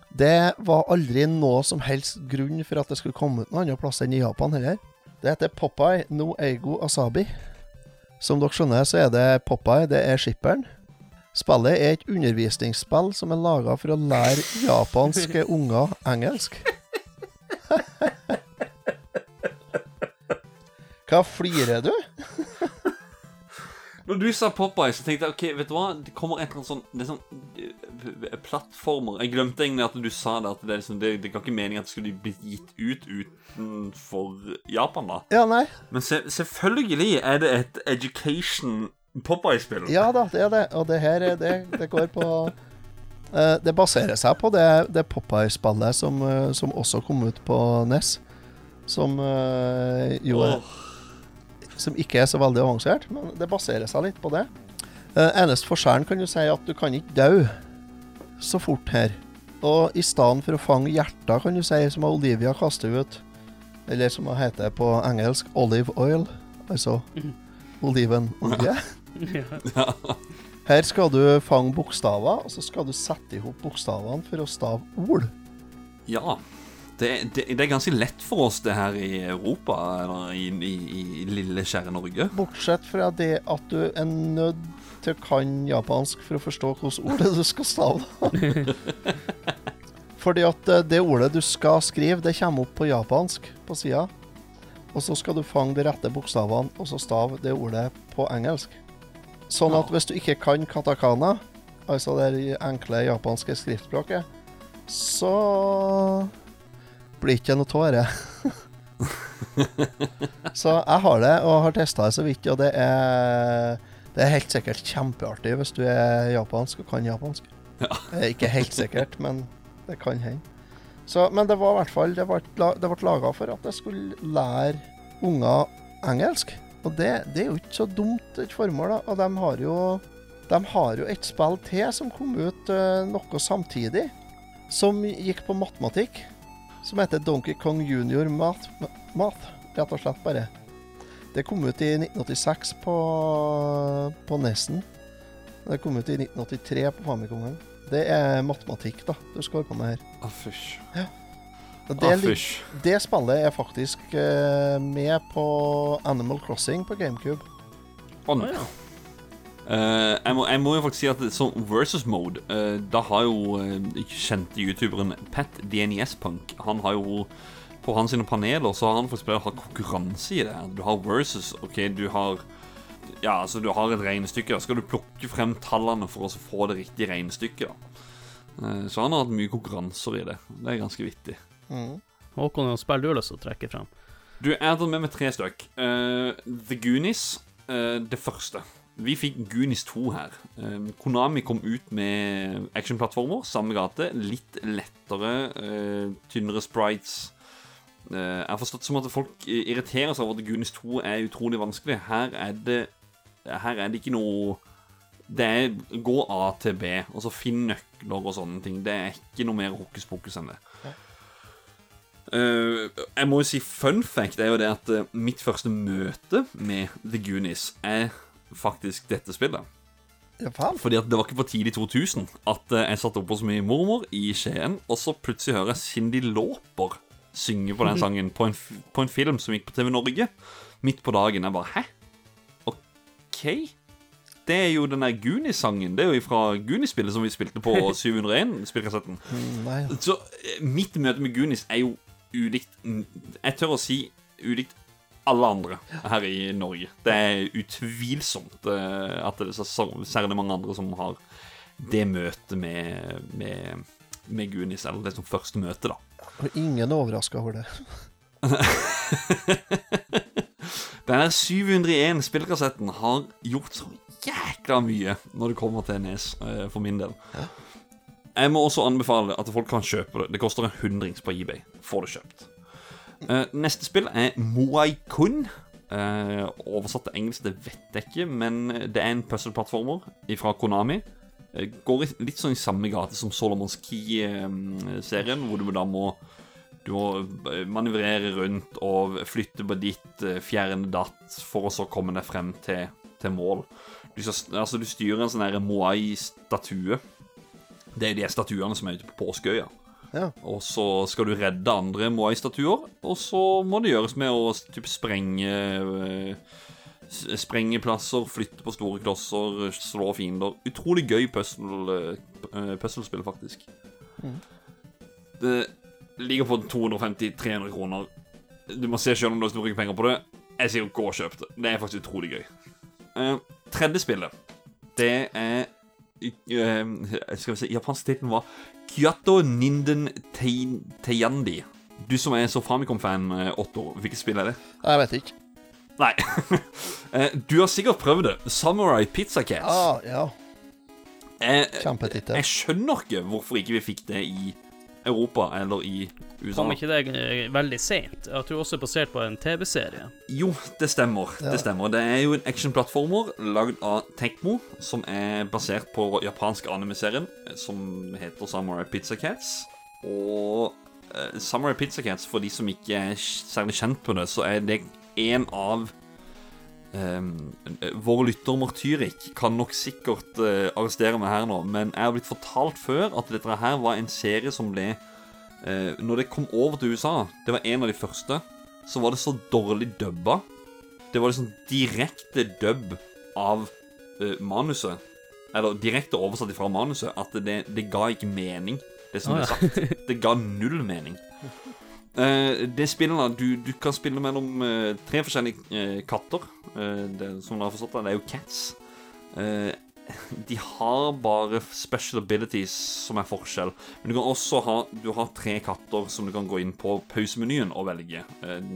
Det var aldri noe som helst grunn for at det skulle komme ut noen andre plass enn i Japan heller. Det heter Popeye no Eigo Asabi. Som dere skjønner, så er det Popeye, det er skipperen. Spillet er et undervisningsspill som er laga for å lære japanske unger engelsk. Hva flirer du? Når du sa Popeye, så tenkte jeg ok, vet du hva? Det kommer et eller annet sånn Det er sånn eh, plattformer Jeg glemte egentlig at du sa det, at det, liksom, det, det ga ikke mening at det skulle bli gitt ut utenfor Japan, da. Ja, nei. Men se, selvfølgelig er det et education Popeye-spill. Ja da, det er det. Og det her er det, det går på uh, Det baserer seg på det, det Popeye-spillet som, uh, som også kom ut på NES. Som uh, jo er Åh. Som ikke er så veldig avansert, men det baserer seg litt på det. Eneste forskjellen kan du si at du kan ikke dø så fort her. Og i stedet for å fange hjerter, kan du si, som Olivia kaster ut, eller som det heter på engelsk, olive oil, altså Mhm. olivenolje. [laughs] Ja. Her skal du fange bokstaver, og så skal du sette i hop bokstavene for å stave ord. Ja. Det, det, det er ganske lett for oss, det her i Europa, eller i, i, i lille, kjære Norge. Bortsett fra det at du er nødt til å kan japansk for å forstå hvilket ord du skal stave. [laughs] Fordi at eh, det ordet du skal skrive, det kommer opp på japansk på sida. Og så skal du fange de rette bokstavene, og så stave det ordet på engelsk. Sånn at hvis du ikke kan katakana, altså det enkle japanske skriftspråket, så blir det ikke noe tåre. [laughs] Så jeg har det, og har testa det så vidt, og det er Det er helt sikkert kjempeartig hvis du er japansk og kan japansk. Ja. Det er ikke helt sikkert, men det kan hende. Så, men det var i hvert fall Det ble, det ble laga for at jeg skulle lære unger engelsk. Og det, det er jo ikke så dumt et formål, da. Og de har jo De har jo et spill til som kom ut eh, noe samtidig, som gikk på matematikk. Som heter Donkey Kong Junior Math, Math rett og slett bare. Det kom ut i 1986 på, på Nessen. Det kom ut i 1983 på Famikongen. Det er matematikk, da, du skal holde på med her. Å, fysj. Å, det, ah, det spillet er faktisk uh, med på Animal Crossing på GameCube. Å, oh, nei. ja. Uh, jeg, må, jeg må jo faktisk si at som versus mode, uh, da har jo uh, kjente youtuberen Pat DNES Punk Han har jo På hans sine paneler så har han faktisk bare hatt konkurranse i det. Du har versus. OK, du har Ja, altså, du har et regnestykke. Da skal du plukke frem tallene for å få det riktige regnestykket. da. Eh, så han har hatt mye konkurranser i det. Det er ganske vittig. Mm. Håkon, hvilket spill du har lyst til å trekke frem? Du, jeg har tatt med meg tre stykk. Uh, The Goonies, uh, det første. Vi fikk Goonies 2 her. Uh, Konami kom ut med actionplattformer, samme gate. Litt lettere, eh, tynnere sprites. Eh, jeg har forstått som at folk irriterer seg over at Goonies 2 er utrolig vanskelig. Her er det, her er det ikke noe Det er gå A til B, og så finn nøkler og sånne ting. Det er ikke noe mer hokus pokus enn det. Eh, jeg må jo si fun fact er jo det at eh, mitt første møte med The Goonies er faktisk dette spillet. Ja? Fordi at det var ikke på tidlig 2000 at eh, jeg satt oppe hos min mormor i Skien, og så plutselig hører jeg Cindy Lauper synge på den sangen på en, på en film som gikk på TV Norge midt på dagen. Jeg bare Hæ? OK? Det er jo den der Goonies-sangen. Det er jo fra Goonies-spillet som vi spilte på [laughs] 701-spillkassetten. Mm, Så mitt møte med Goonies er jo ulikt Jeg tør å si ulikt alle andre her i Norge. Det er utvilsomt eh, at det er så, særlig mange andre som har det møtet med, med, med Goonies, eller det som første møte, da. Og ingen er overraska over det. [laughs] Den her 701 spillkassetten har gjort så jækla mye når det kommer til Nes, eh, for min del. Jeg må også anbefale at folk kan kjøpe det. Det koster en hundrings på eBay. Får det kjøpt. Eh, neste spill er Moai Kun. Eh, oversatt til engelsk, det vet jeg ikke, men det er en puzzle-plattformer fra Konami. Eh, går litt sånn i samme gate som Solomons Key-serien, hvor du da må du må manøvrere rundt og flytte på ditt, fjerne datt, for å så komme deg frem til, til mål. Du, altså, du styrer en sånn Moai-statue. Det er de statuene som er ute på påskeøya. Ja. Og så skal du redde andre Moai-statuer, og så må det gjøres med å typ sprenge eh, Sprenge plasser, flytte på store klosser, slå fiender. Utrolig gøy puslespill, eh, faktisk. Det ligger på 250-300 kroner. Du må se selv om du har bruke penger på det. Jeg sier gå og kjøp det. Det er faktisk utrolig gøy. Uh, tredje spillet, det er Skal vi se, japansk titel var Kyato Ninden Teyandi. Du som er så Famicom-fan, eh, Otto, hvilket spill er det? Jeg vet ikke. Nei. [laughs] Eh, du har sikkert prøvd det. Samurai Pizza Cats. Ah, ja. Jeg, Kjempetittel. jeg skjønner ikke hvorfor ikke vi fikk det i Europa eller i USA. Kom ikke det eh, veldig seint? Jeg tror også er basert på en TV-serie. Jo, det stemmer. Ja. Det stemmer. Det er jo en actionplattformer lagd av Tekmo, som er basert på japansk anime-serien eh, som heter Samurai Pizza Cats. Og uh, Samurai Pizza Cats, for de som ikke er særlig kjent på det, så er det en av Um, vår lytter Martyrik kan nok sikkert eh, arrestere meg her nå, men jeg har blitt fortalt før at dette her var en serie som ble eh, Når det kom over til USA, det var en av de første, så var det så dårlig dubba. Det var liksom direkte dubb av eh, manuset. Eller direkte oversatt fra manuset. At det, det ga ikke mening, det som ble sagt. Det ga null mening. [laughs] Eh, det spillet da, du, du kan spille mellom eh, tre forskjellige eh, katter. Det, som du har forstått det, det er jo cats. [laughs] De har bare special abilities som er forskjell. Men du kan også ha Du har tre katter som du kan gå inn på pausemenyen og velge.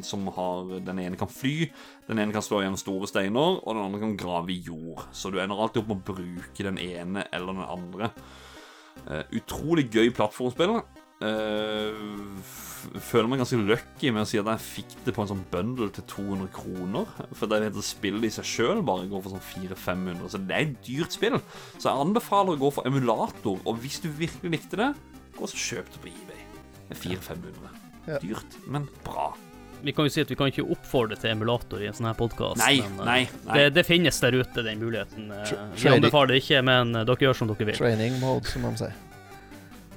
Som har Den ene kan fly, den ene kan slå gjennom store steiner, og den andre kan grave i jord. Så du ender alltid opp med å bruke den ene eller den andre. Uh, utrolig gøy plattformspill. Eh, føler meg ganske lucky med å si at jeg fikk det på en sånn bundle til 200 kroner. For det heter spillet i seg sjøl bare går for sånn 400-500, så det er et dyrt spill. Så jeg anbefaler å gå for emulator, og hvis du virkelig likte det, gå så kjøp det på eBay. Det er 400-500. Dyrt, men bra. Vi kan jo si at vi kan ikke oppfordre til emulator i en sånn her podkast. Nei, nei, nei. Det, det finnes der ute, den muligheten. Eh, Tra- Vi anbefaler det ikke, men eh, dere gjør som dere vil. Training mode, som de sier.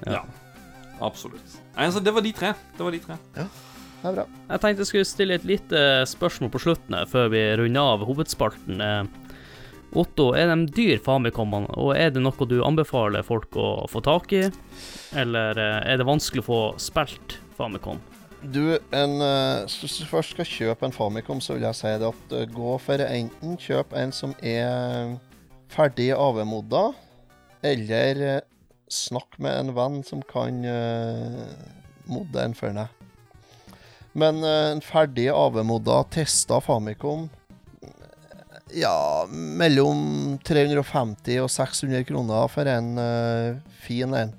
Ja. Absolutt. Nei, altså, det var de tre. Det var de tre. Det er bra. Jeg tenkte jeg skulle stille et lite spørsmål på slutten før vi runder av hovedspalten. Eh, Otto, er de dyr Famicomene, og er det noe du anbefaler folk å få tak i? Eller eh, er det vanskelig å få spilt Famicom? Du, en, eh, hvis du først skal kjøpe en Famicom, så vil jeg si det at eh, gå for enten kjøp en som er ferdig AV-modda, eller eh, snakk med en venn som kan uh, modde en for deg. Men eh, en ferdig AV-modda, testa Famicom Ja, mellom 350 og 600 kroner for en uh, fin en.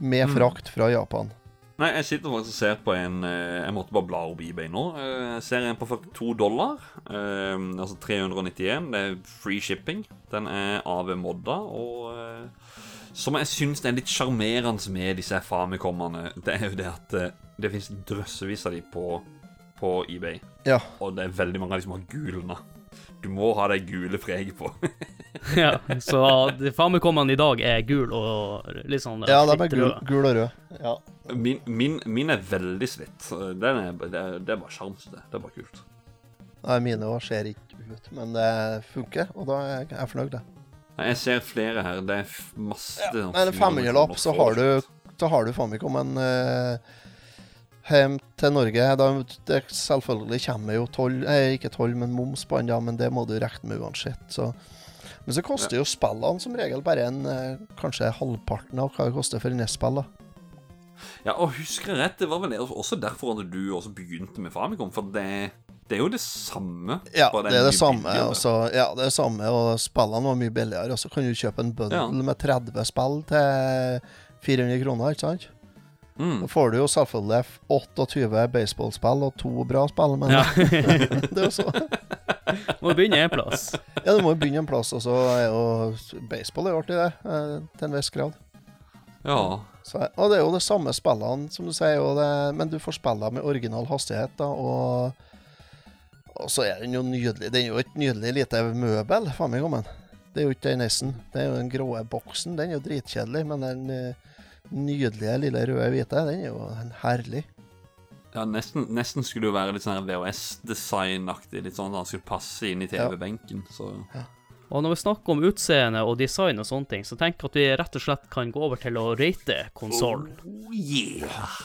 Med Mm. frakt fra Japan. Nei, jeg sitter faktisk og ser på en eh, Jeg måtte bare bla opp eBay nå. Eh, Jeg ser en på 42 dollar. eh, altså 391. Det er free shipping. Den er AV-modda, og eh, som jeg syns er litt sjarmerende med disse Famicomene, det er jo det at eh, det fins drøssevis av de på, på eBay. Ja. Og det er veldig mange av de som har gulna. Du må ha det gule freget på. [laughs] ja, så Famicomene i dag er gul og litt sånn Ja, de er gul, gul og rød. Ja. Min, min, min er veldig slitt. Den er, det, er, det er bare sjarm, det. Det er bare kult. Nei, mine også ser ikke ut, men det funker, og da er jeg fornøyd. det. Nei, Jeg ser flere her. Det er masse masse sånn Men en 500-lapp, så har du så har du Famicom en uh, hjem til Norge. Da, det selvfølgelig kommer jo toll, eh, ikke toll, men moms på den, ja, men det må du regne med uansett. Så. Men så koster jo spillene som regel bare en uh, kanskje halvparten av hva det koster for NES-spill. Ja, og husker jeg rett, det var vel også derfor at du også begynte med Famicom, for det, det er jo det samme. Ja, det er det samme. Også, Og så, ja, det er det samme, og spillene var mye billigere. Og så kan du kjøpe en bundle Ja. med 30 spill til 400 kroner, ikke sant? Mm. Da får du jo selvfølgelig 28 baseballspill og to bra spill, men Ja. [laughs] det er jo så. [laughs] Må begynne en plass. Ja, du må jo begynne en plass, og så er jo baseball er jo artig, det, eh, til en viss grad. Ja. Så, og det er jo de samme spillene, som du sier, og det, men du får spille med original hastighet, da, og Og så er den jo nydelig. Den er jo et nydelig lite møbel, Faen meg om den. Det er jo ikke den nesten. Det er jo den grå boksen. Den er jo dritkjedelig, men den eh, nydelige lille røde hvite, den er jo en herlig. ja nesten, nesten skulle det jo være litt sånn VHS-designaktig. Litt sånn at han skulle passe inn i TV-benken. Så Og når vi snakker om utseende og design og sånne ting, så tenk at vi rett og slett kan gå over til å rate konsollen. oh, yeah!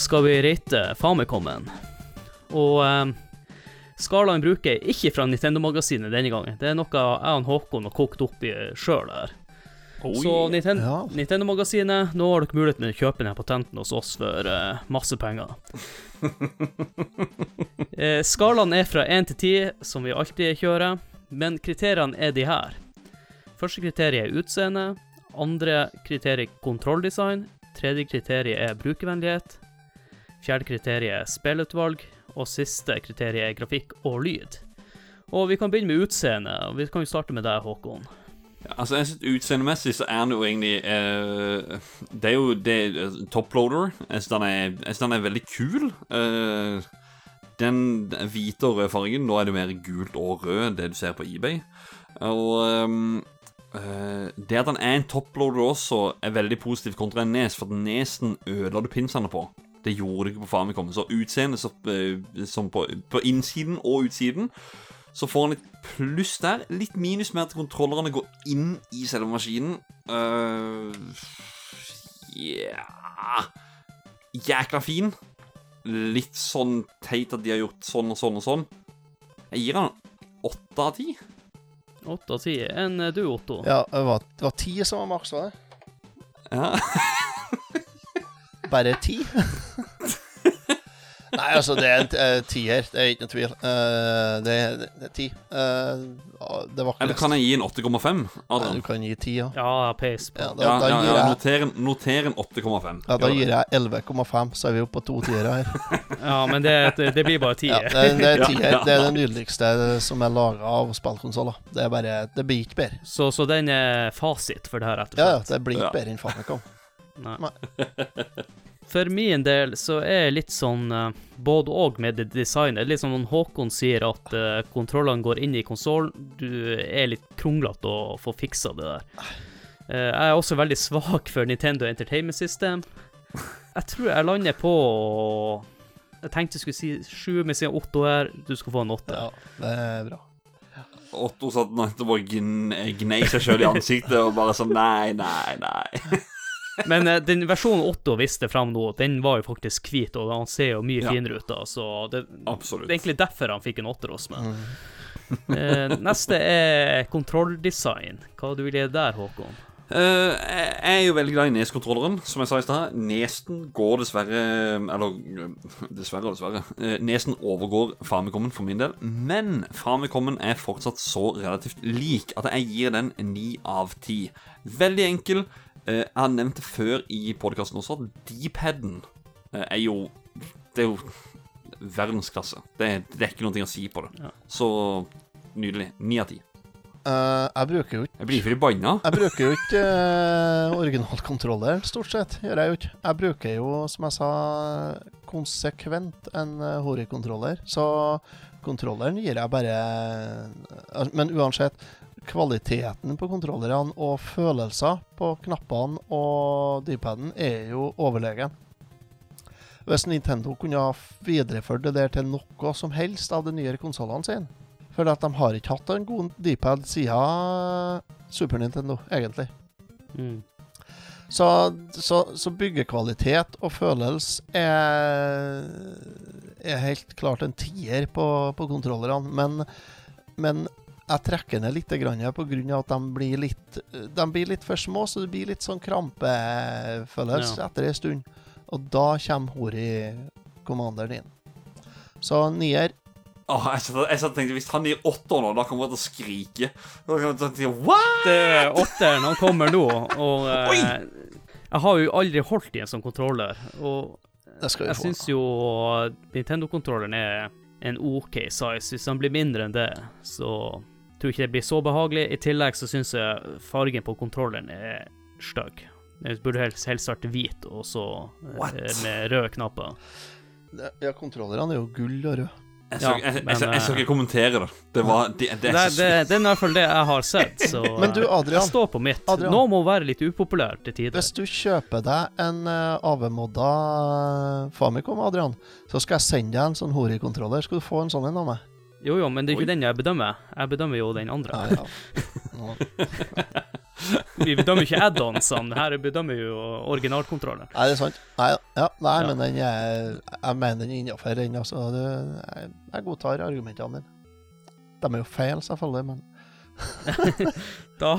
Skal vi rate Famicomen. Og eh, Skalaen bruker jeg ikke fra Nintendo-magasinet denne gangen. Det er noe jeg og Håkon har kokt opp i sjøl her. Så Ninten Ja. Nintendo-magasinet, nå har dere muligheten til å kjøpe denne patenten hos oss for eh, masse penger. [laughs] eh, skalaen er fra 1 til 10, som vi alltid kjører, men kriteriene er de her. Første kriteriet er utseende, andre kriteriet er kontrolldesign, tredje kriteriet er brukervennlighet, fjerde kriteriet er spillutvalg, og siste kriteriet er grafikk og lyd. Og vi kan begynne med utseende, vi kan jo starte med deg, Håkon. Ja, altså, jeg synes Utseendemessig så er den jo egentlig eh, Det er jo det eh, toploader. Jeg synes er, den er veldig kul. Eh, den hvite og røde fargen Nå er det mer gult og rød, det du ser på eBay. Og eh, det at den er en toploader også, er veldig positivt kontra en Nes, for Nesen ødela du pinsene på. Det gjorde det ikke på Famicom. Så utseendet så, eh, som på, på innsiden og utsiden så får han litt pluss der. Litt minus med at kontrollerne går inn i selve maskinen. Uh, ja Jækla fin. Litt sånn teit at de har gjort sånn og sånn og sånn. Jeg gir han åtte av ti. Åtte av ti. Enn du, Otto? Ja, det var, det var ti som var maks, var det? Ja. [laughs] Bare ti? [laughs] Nei, altså, det er en uh, tier. Det er ikke noe tvil. Uh, det, er, det er ti. Eh, det var ikke Eller kan jeg gi en 8,5? Adrian? Du kan gi ti, ja. Ja, pace på. Ja, da, Ja, da, ja, gir ja, jeg, noter en, noter en 8,5. ja, da gir jeg 11,5, så er vi oppe på to tiere her. [laughs] Ja, men det, det blir bare ti. Ja, det, det er [laughs] tier. Det er det nydeligste som er laga av spillkonsoller. Det er bare Det blir ikke bedre. Så, så den er fasit for det her, rett og Ja, ja, det blir ikke bedre enn Famicom. Nei. For min del så er jeg litt sånn uh, både og med det designet. Litt som Håkon sier at uh, kontrollene går inn i konsollen. Du er litt kronglete å få fiksa det der. Uh, jeg er også veldig svak for Nintendo Entertainment System. Jeg tror jeg lander på Jeg tenkte jeg skulle si sju, men siden Otto er Du skal få en åtte. Ja, det er bra. Otto satt nettopp og gnei seg sjøl i ansiktet og bare sånn Nei, nei, nei. [laughs] Men eh, den versjonen Otto viste fram nå, den var jo faktisk hvit, og han ser jo mye Ja. finere ut da, så det, Absolutt. det er egentlig derfor han fikk en åtter hos meg. Mm. Eh, neste er kontrolldesign. Hva du vil gi der, Håkon? Uh, jeg er jo veldig glad i Nes-kontrolleren, som jeg sa i stad. Nesen går dessverre Eller dessverre og dessverre. Uh, Nesen overgår Famicomen for min del. Men Famicomen er fortsatt så relativt lik at jeg gir den ni av ti. Veldig enkel. Eh, jeg har nevnt det før i podkasten også, at deepheaden eh, er jo Det er jo verdensklasse. Det, er- det er ikke noe å si på det. Ja. Så nydelig. Ni av ti. Uh, jeg bruker jo ikke Jeg blir forbanna. Jeg bruker jo ikke uh, originalkontroller, stort sett. Gjør jeg jo ikke. Jeg bruker jo, som jeg sa, konsekvent en uh, Hori-kontroller. Så kontrolleren gir jeg bare uh, Men uansett, kvaliteten på kontrollerne og følelser på knappene og D-paden er jo overlegen. Hvis Nintendo kunne ha videreført det der til noe som helst av de nyere konsollene sine For at de har ikke hatt en god D-pad siden Super Nintendo, egentlig. Mm. Så, så, så byggekvalitet og følelse er, er helt klart en tier på, på kontrollerne. Men, men jeg trekker ned litt pga. på grunn av at de blir litt De blir litt for små, så det blir litt sånn krampefølelse Ja. etter en stund. Og da kommer Hori-kommanderen inn. Så nier. Oh, jeg satt, jeg satt tenkte Hvis han gir åtter nå, da kommer han til å skrike. Da kommer han til å si, What? Det er åtteren, han kommer nå, og eh, Jeg har jo aldri holdt i en sånn kontroller, og Det skal vi jeg syns jo Nintendo-kontrolleren er en OK size. Hvis han blir mindre enn det, så tror ikke det blir så behagelig. I tillegg så syns jeg fargen på kontrolleren er stygg. Den burde helst, helst vært hvit, og så eh, What? med røde knapper. Ja, kontrollerne er jo gull og rød. Jeg skal, Ja, jeg, jeg, jeg, jeg skal eh, ikke kommentere det. Det var Det, det er det, det er i hvert fall det jeg har sett, så [laughs] Men du, eh, Adrian. Jeg står på mitt. Adrian. Nå må være litt upopulært til tider. Hvis du kjøper deg en uh, avmodda Famicom, Adrian, så skal jeg sende deg en sånn Hori-kontroller. Skal du få en sånn en av meg? Jo, jo, men det er Oi. ikke den jeg bedømmer. Jeg bedømmer jo den andre. Ja, ja. [laughs] Vi bedømmer ikke add-onsene, her bedømmer vi jo originalkontrollen. Nei, det er sant. Nei, ja, nei Ja. men den er, jeg mener den er innafor, den. Altså, det, jeg, jeg godtar argumentene dine. De er jo feil, selvfølgelig, men [laughs] Da,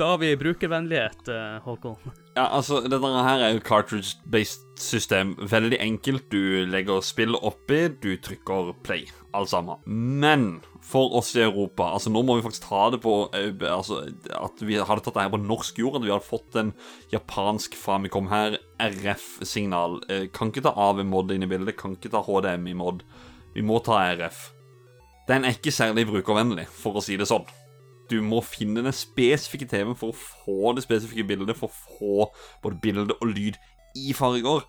da har vi brukervennlighet, eh, Håkon. Ja, altså, dette her er jo cartridge-based system. Veldig enkelt. Du legger spillet oppi, du trykker play. Alt sammen. Men for oss i Europa Altså, nå må vi faktisk ta det på eh, Altså, at vi hadde tatt det her på norsk jord, at vi hadde fått en japansk Famicom her, RF-signal. Eh, Kan ikke ta AV-mod inn i bildet, kan ikke ta HDMI-mod. Vi må ta RF. Den er ikke særlig brukervennlig, for å si det sånn du må finne den spesifikke TV-en for å få det spesifikke bildet, for å få både bilde og lyd i farger.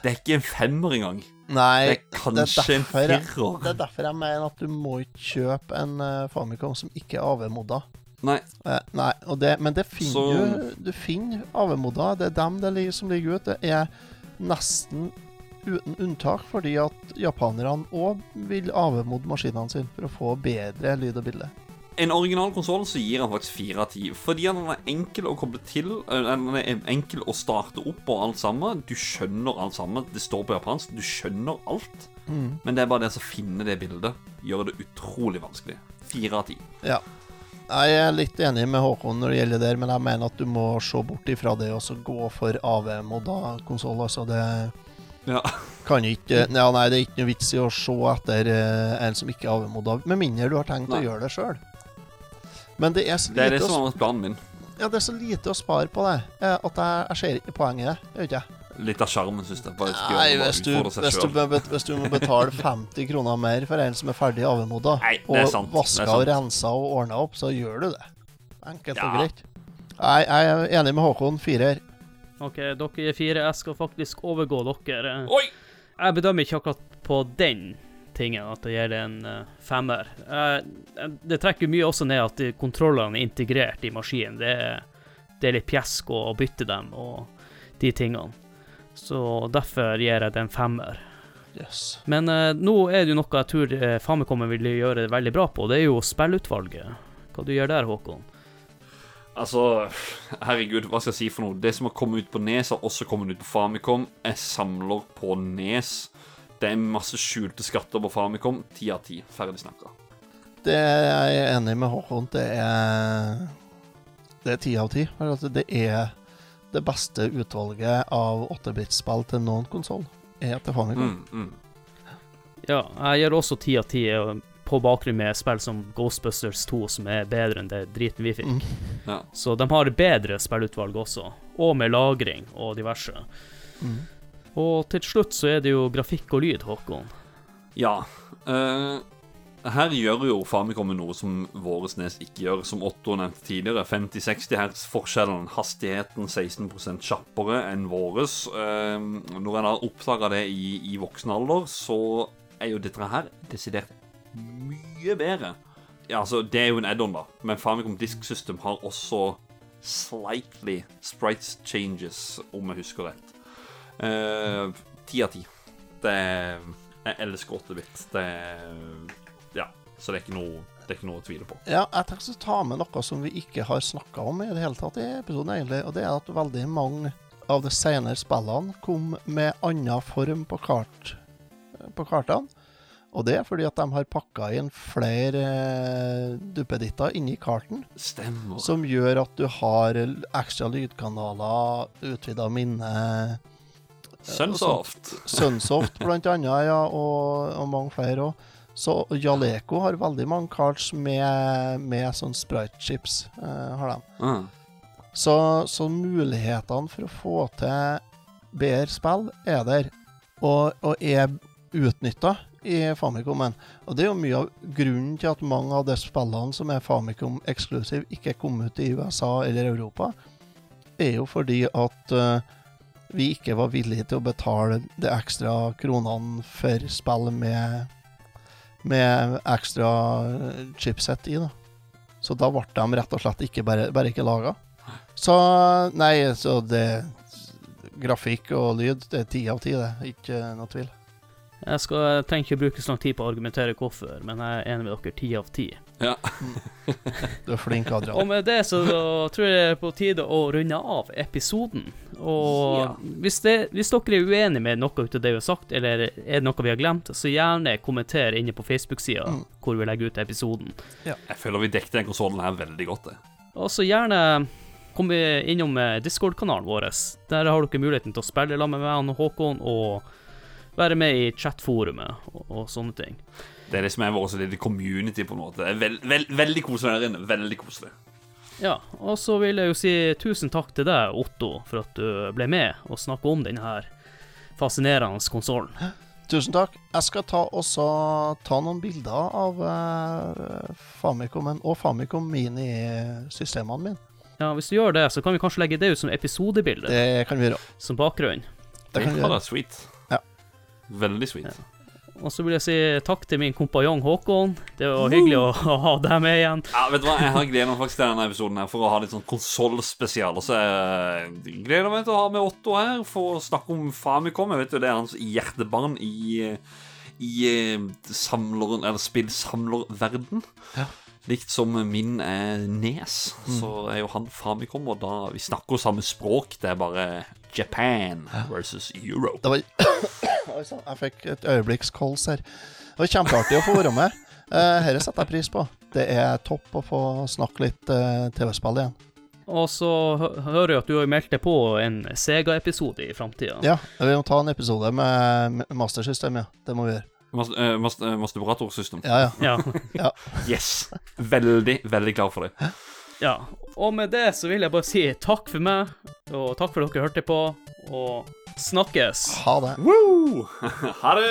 Det er ikke en femmer engang. Nei, Det er kanskje en firer. Det er derfor jeg mener at du må ikke kjøpe en uh, Famicom som ikke er AV-modda. Nei, Eh, nei, og det, men det finner Så- du Du finner AV-modda. Det er dem det ligger, som ligger ute. Det er nesten uten unntak, fordi at japanerne òg vil AV-modde maskinene sine for å få bedre lyd og bilde. En original konsoll så gir han faktisk fire av ti. Fordi han er enkel å koble til, eh, han er enkel å starte opp og alt sammen. Du skjønner alt sammen. Det står på japansk. Du skjønner alt. Men det er bare det å finne det bildet gjør det utrolig vanskelig. Fire av ti. Ja. Jeg er litt enig med Håkon når det gjelder det, men jeg mener at du må se bort ifra det og så gå for AV-modda konsoll. Altså, det Ja. kan ikke ja, Nei, det er ikke noe vits i å se etter eh, en som ikke er AV-modda, med mindre du har tenkt Nei. å gjøre det sjøl. Men det er så Det er det lite, som planen min. ja, det er så lite å spare på det, eh, at jeg, jeg ser ikke poenget. i jeg? Litt av sjarmen, syns jeg. Bare Nei, hvis du, hvis, du, hvis du må betale 50 kroner mer for en som er ferdig det er og det vaska og rensa og ordna opp, så gjør du det. Enkelt og greit. Nei, jeg er enig med Håkon. Firer. OK, dere er fire. Jeg skal faktisk overgå dere. Oi! Jeg bedømmer ikke akkurat på den tingen at det gir en eh, femmer. Eh, det trekker mye også ned at kontrollene er integrert i maskinen. Det er, det er litt pjesk å, å bytte dem og de tingene. Så derfor gir jeg det en femmer. Yes. Men uh, nå er det jo noe jeg tror uh, Famicom vil gjøre det veldig bra på. Det er jo spillutvalget. Hva du gjør der, Håkon? Altså, herregud, hva skal jeg si for noe? Det som har kommet ut på Nes, har også kommet ut på Famicom. Jeg samler på Nes. Det er masse skjulte skatter på Famicom. Ti av ti. Ferdig snakka. Det er jeg enig med Håkon. Det er Det er ti av ti. At Det er det beste utvalget av 8-bit-spill til noen konsoll. Er til Famicom. Mm, mm. Ja, jeg gjør også ti av ti eh, på bakgrunn med spill som Ghostbusters 2, som er bedre enn det driten vi fikk. Mm. Ja. Så de har bedre spillutvalg også, og med lagring og diverse. Mm. Og til slutt så er det jo grafikk og lyd, Håkon. ja. Uh, her gjør jo Famicom noe som våre Nes ikke gjør, som Otto nevnte tidligere. 50-60 hertz forskjellen, hastigheten 16 kjappere enn våres. Uh, når en har oppdaga det i, i voksen alder, så er jo dette her desidert mye bedre. Ja, altså, det er jo en add-on, da, men Famicom Disk System har også slightly sprites changes, om jeg husker rett. Eh, Ti av ti. Det er Jeg elsker 8-bit. Det er Ja. Så det er ikke noe Det er ikke noe å tvile på. Ja, jeg tenkte å ta med noe som vi ikke har snakka om i det hele tatt i episoden, egentlig. Og det er at veldig mange av de senere spillene kom med annen form på, kart, på kartene. Og det er fordi at de har pakka inn flere eh, duppeditter inni karten, Stemmer. som gjør at du har ekstra lydkanaler, utvida minne Sunsoft. Sunsoft blant annet, ja, og, og mange flere òg. Så Jaleco har veldig mange cards med, med sånn sprite chips, Uh, har de. Mm. Så, så mulighetene for å få til bedre spill er der, og, og er utnytta i Famicomen. Og det er jo mye av grunnen til at mange av de spillene som er Famicom eksklusiv, ikke kom ut i USA eller Europa, er jo fordi at eh, vi ikke var villige til å betale de ekstra kronene for spill med, med ekstra eh, chipset i. da. Så da ble de rett og slett ikke bare, bare ikke laga. Så nei, så det Grafikk og lyd, det er ti av ti, det. Ikke noe tvil. Jeg, skal, jeg trenger ikke bruke så lang tid på å argumentere hvorfor, men jeg er enig med dere, ti av ti. Ja. [laughs] Du er flink, Adrian. Og med det så tror jeg det er på tide å runde av episoden. Og hvis, det, hvis dere er uenige med noe av det vi har sagt, eller er det noe vi har glemt, så gjerne kommenter inne på Facebook-sida Mm. hvor vi legger ut episoden. Jeg føler vi dekket den konsollen her veldig godt. det. Og så gjerne kom innom eh, Discord-kanalen vår. Der har dere muligheten til å spille sammen med meg og Håkon og være med i chatforumet og, og sånne ting. Det er det som er vårt lille community, på en måte. Veld, veld, veldig koselig der inne. Veldig koselig. Ja, og så vil jeg jo si tusen takk til deg, Otto, for at du ble med og snakka om denne her fascinerende konsollen. Tusen takk. Jeg skal ta også ta noen bilder av eh, Famicomen og Famicom Mini-systemene mine. Ja, hvis du gjør det, så kan vi kanskje legge det ut som episodebilde, Det kan vi gjøre. som bakgrunn. Det kan vi Ja, det er sweet. Ja. Veldig sweet. Og så vil jeg si takk til min kompanjong Håkon. Det var hyggelig å, å ha deg med igjen. Ja, vet du hva, Jeg har gledet meg faktisk til denne episoden her for å ha litt sånn konsollspesial. Så jeg gleder meg til å ha med Otto her for å snakke om Famicom. Jeg vet jo Det er hans hjertebarn i, i eh, samleren, eller spillsamlerverden. Ja. Likt som min er Nes, så er jo han Famicom, og da Vi snakker jo samme språk. Det er bare Japan versus Europe. Det var [coughs] Oi sann, jeg fikk et øyeblikks kols her. Det var kjempeartig å få være med. Uh, setter jeg pris på. Det er topp å få snakke litt uh, TV-spill igjen. Og så hører jeg at du har meldt deg på en Sega-episode i framtida. Ja, vi må ta en episode med med Mastersystem, ja. Det må vi gjøre. Mas uh, mas uh, Masturbatorsystem. Ja, ja. [laughs] Ja. Yes! Veldig, veldig klar for det. Ja. Og med det så vil jeg bare si takk for meg, og takk for at dere hørte på, og snakkes. Ha det. Woo! [laughs] ha det.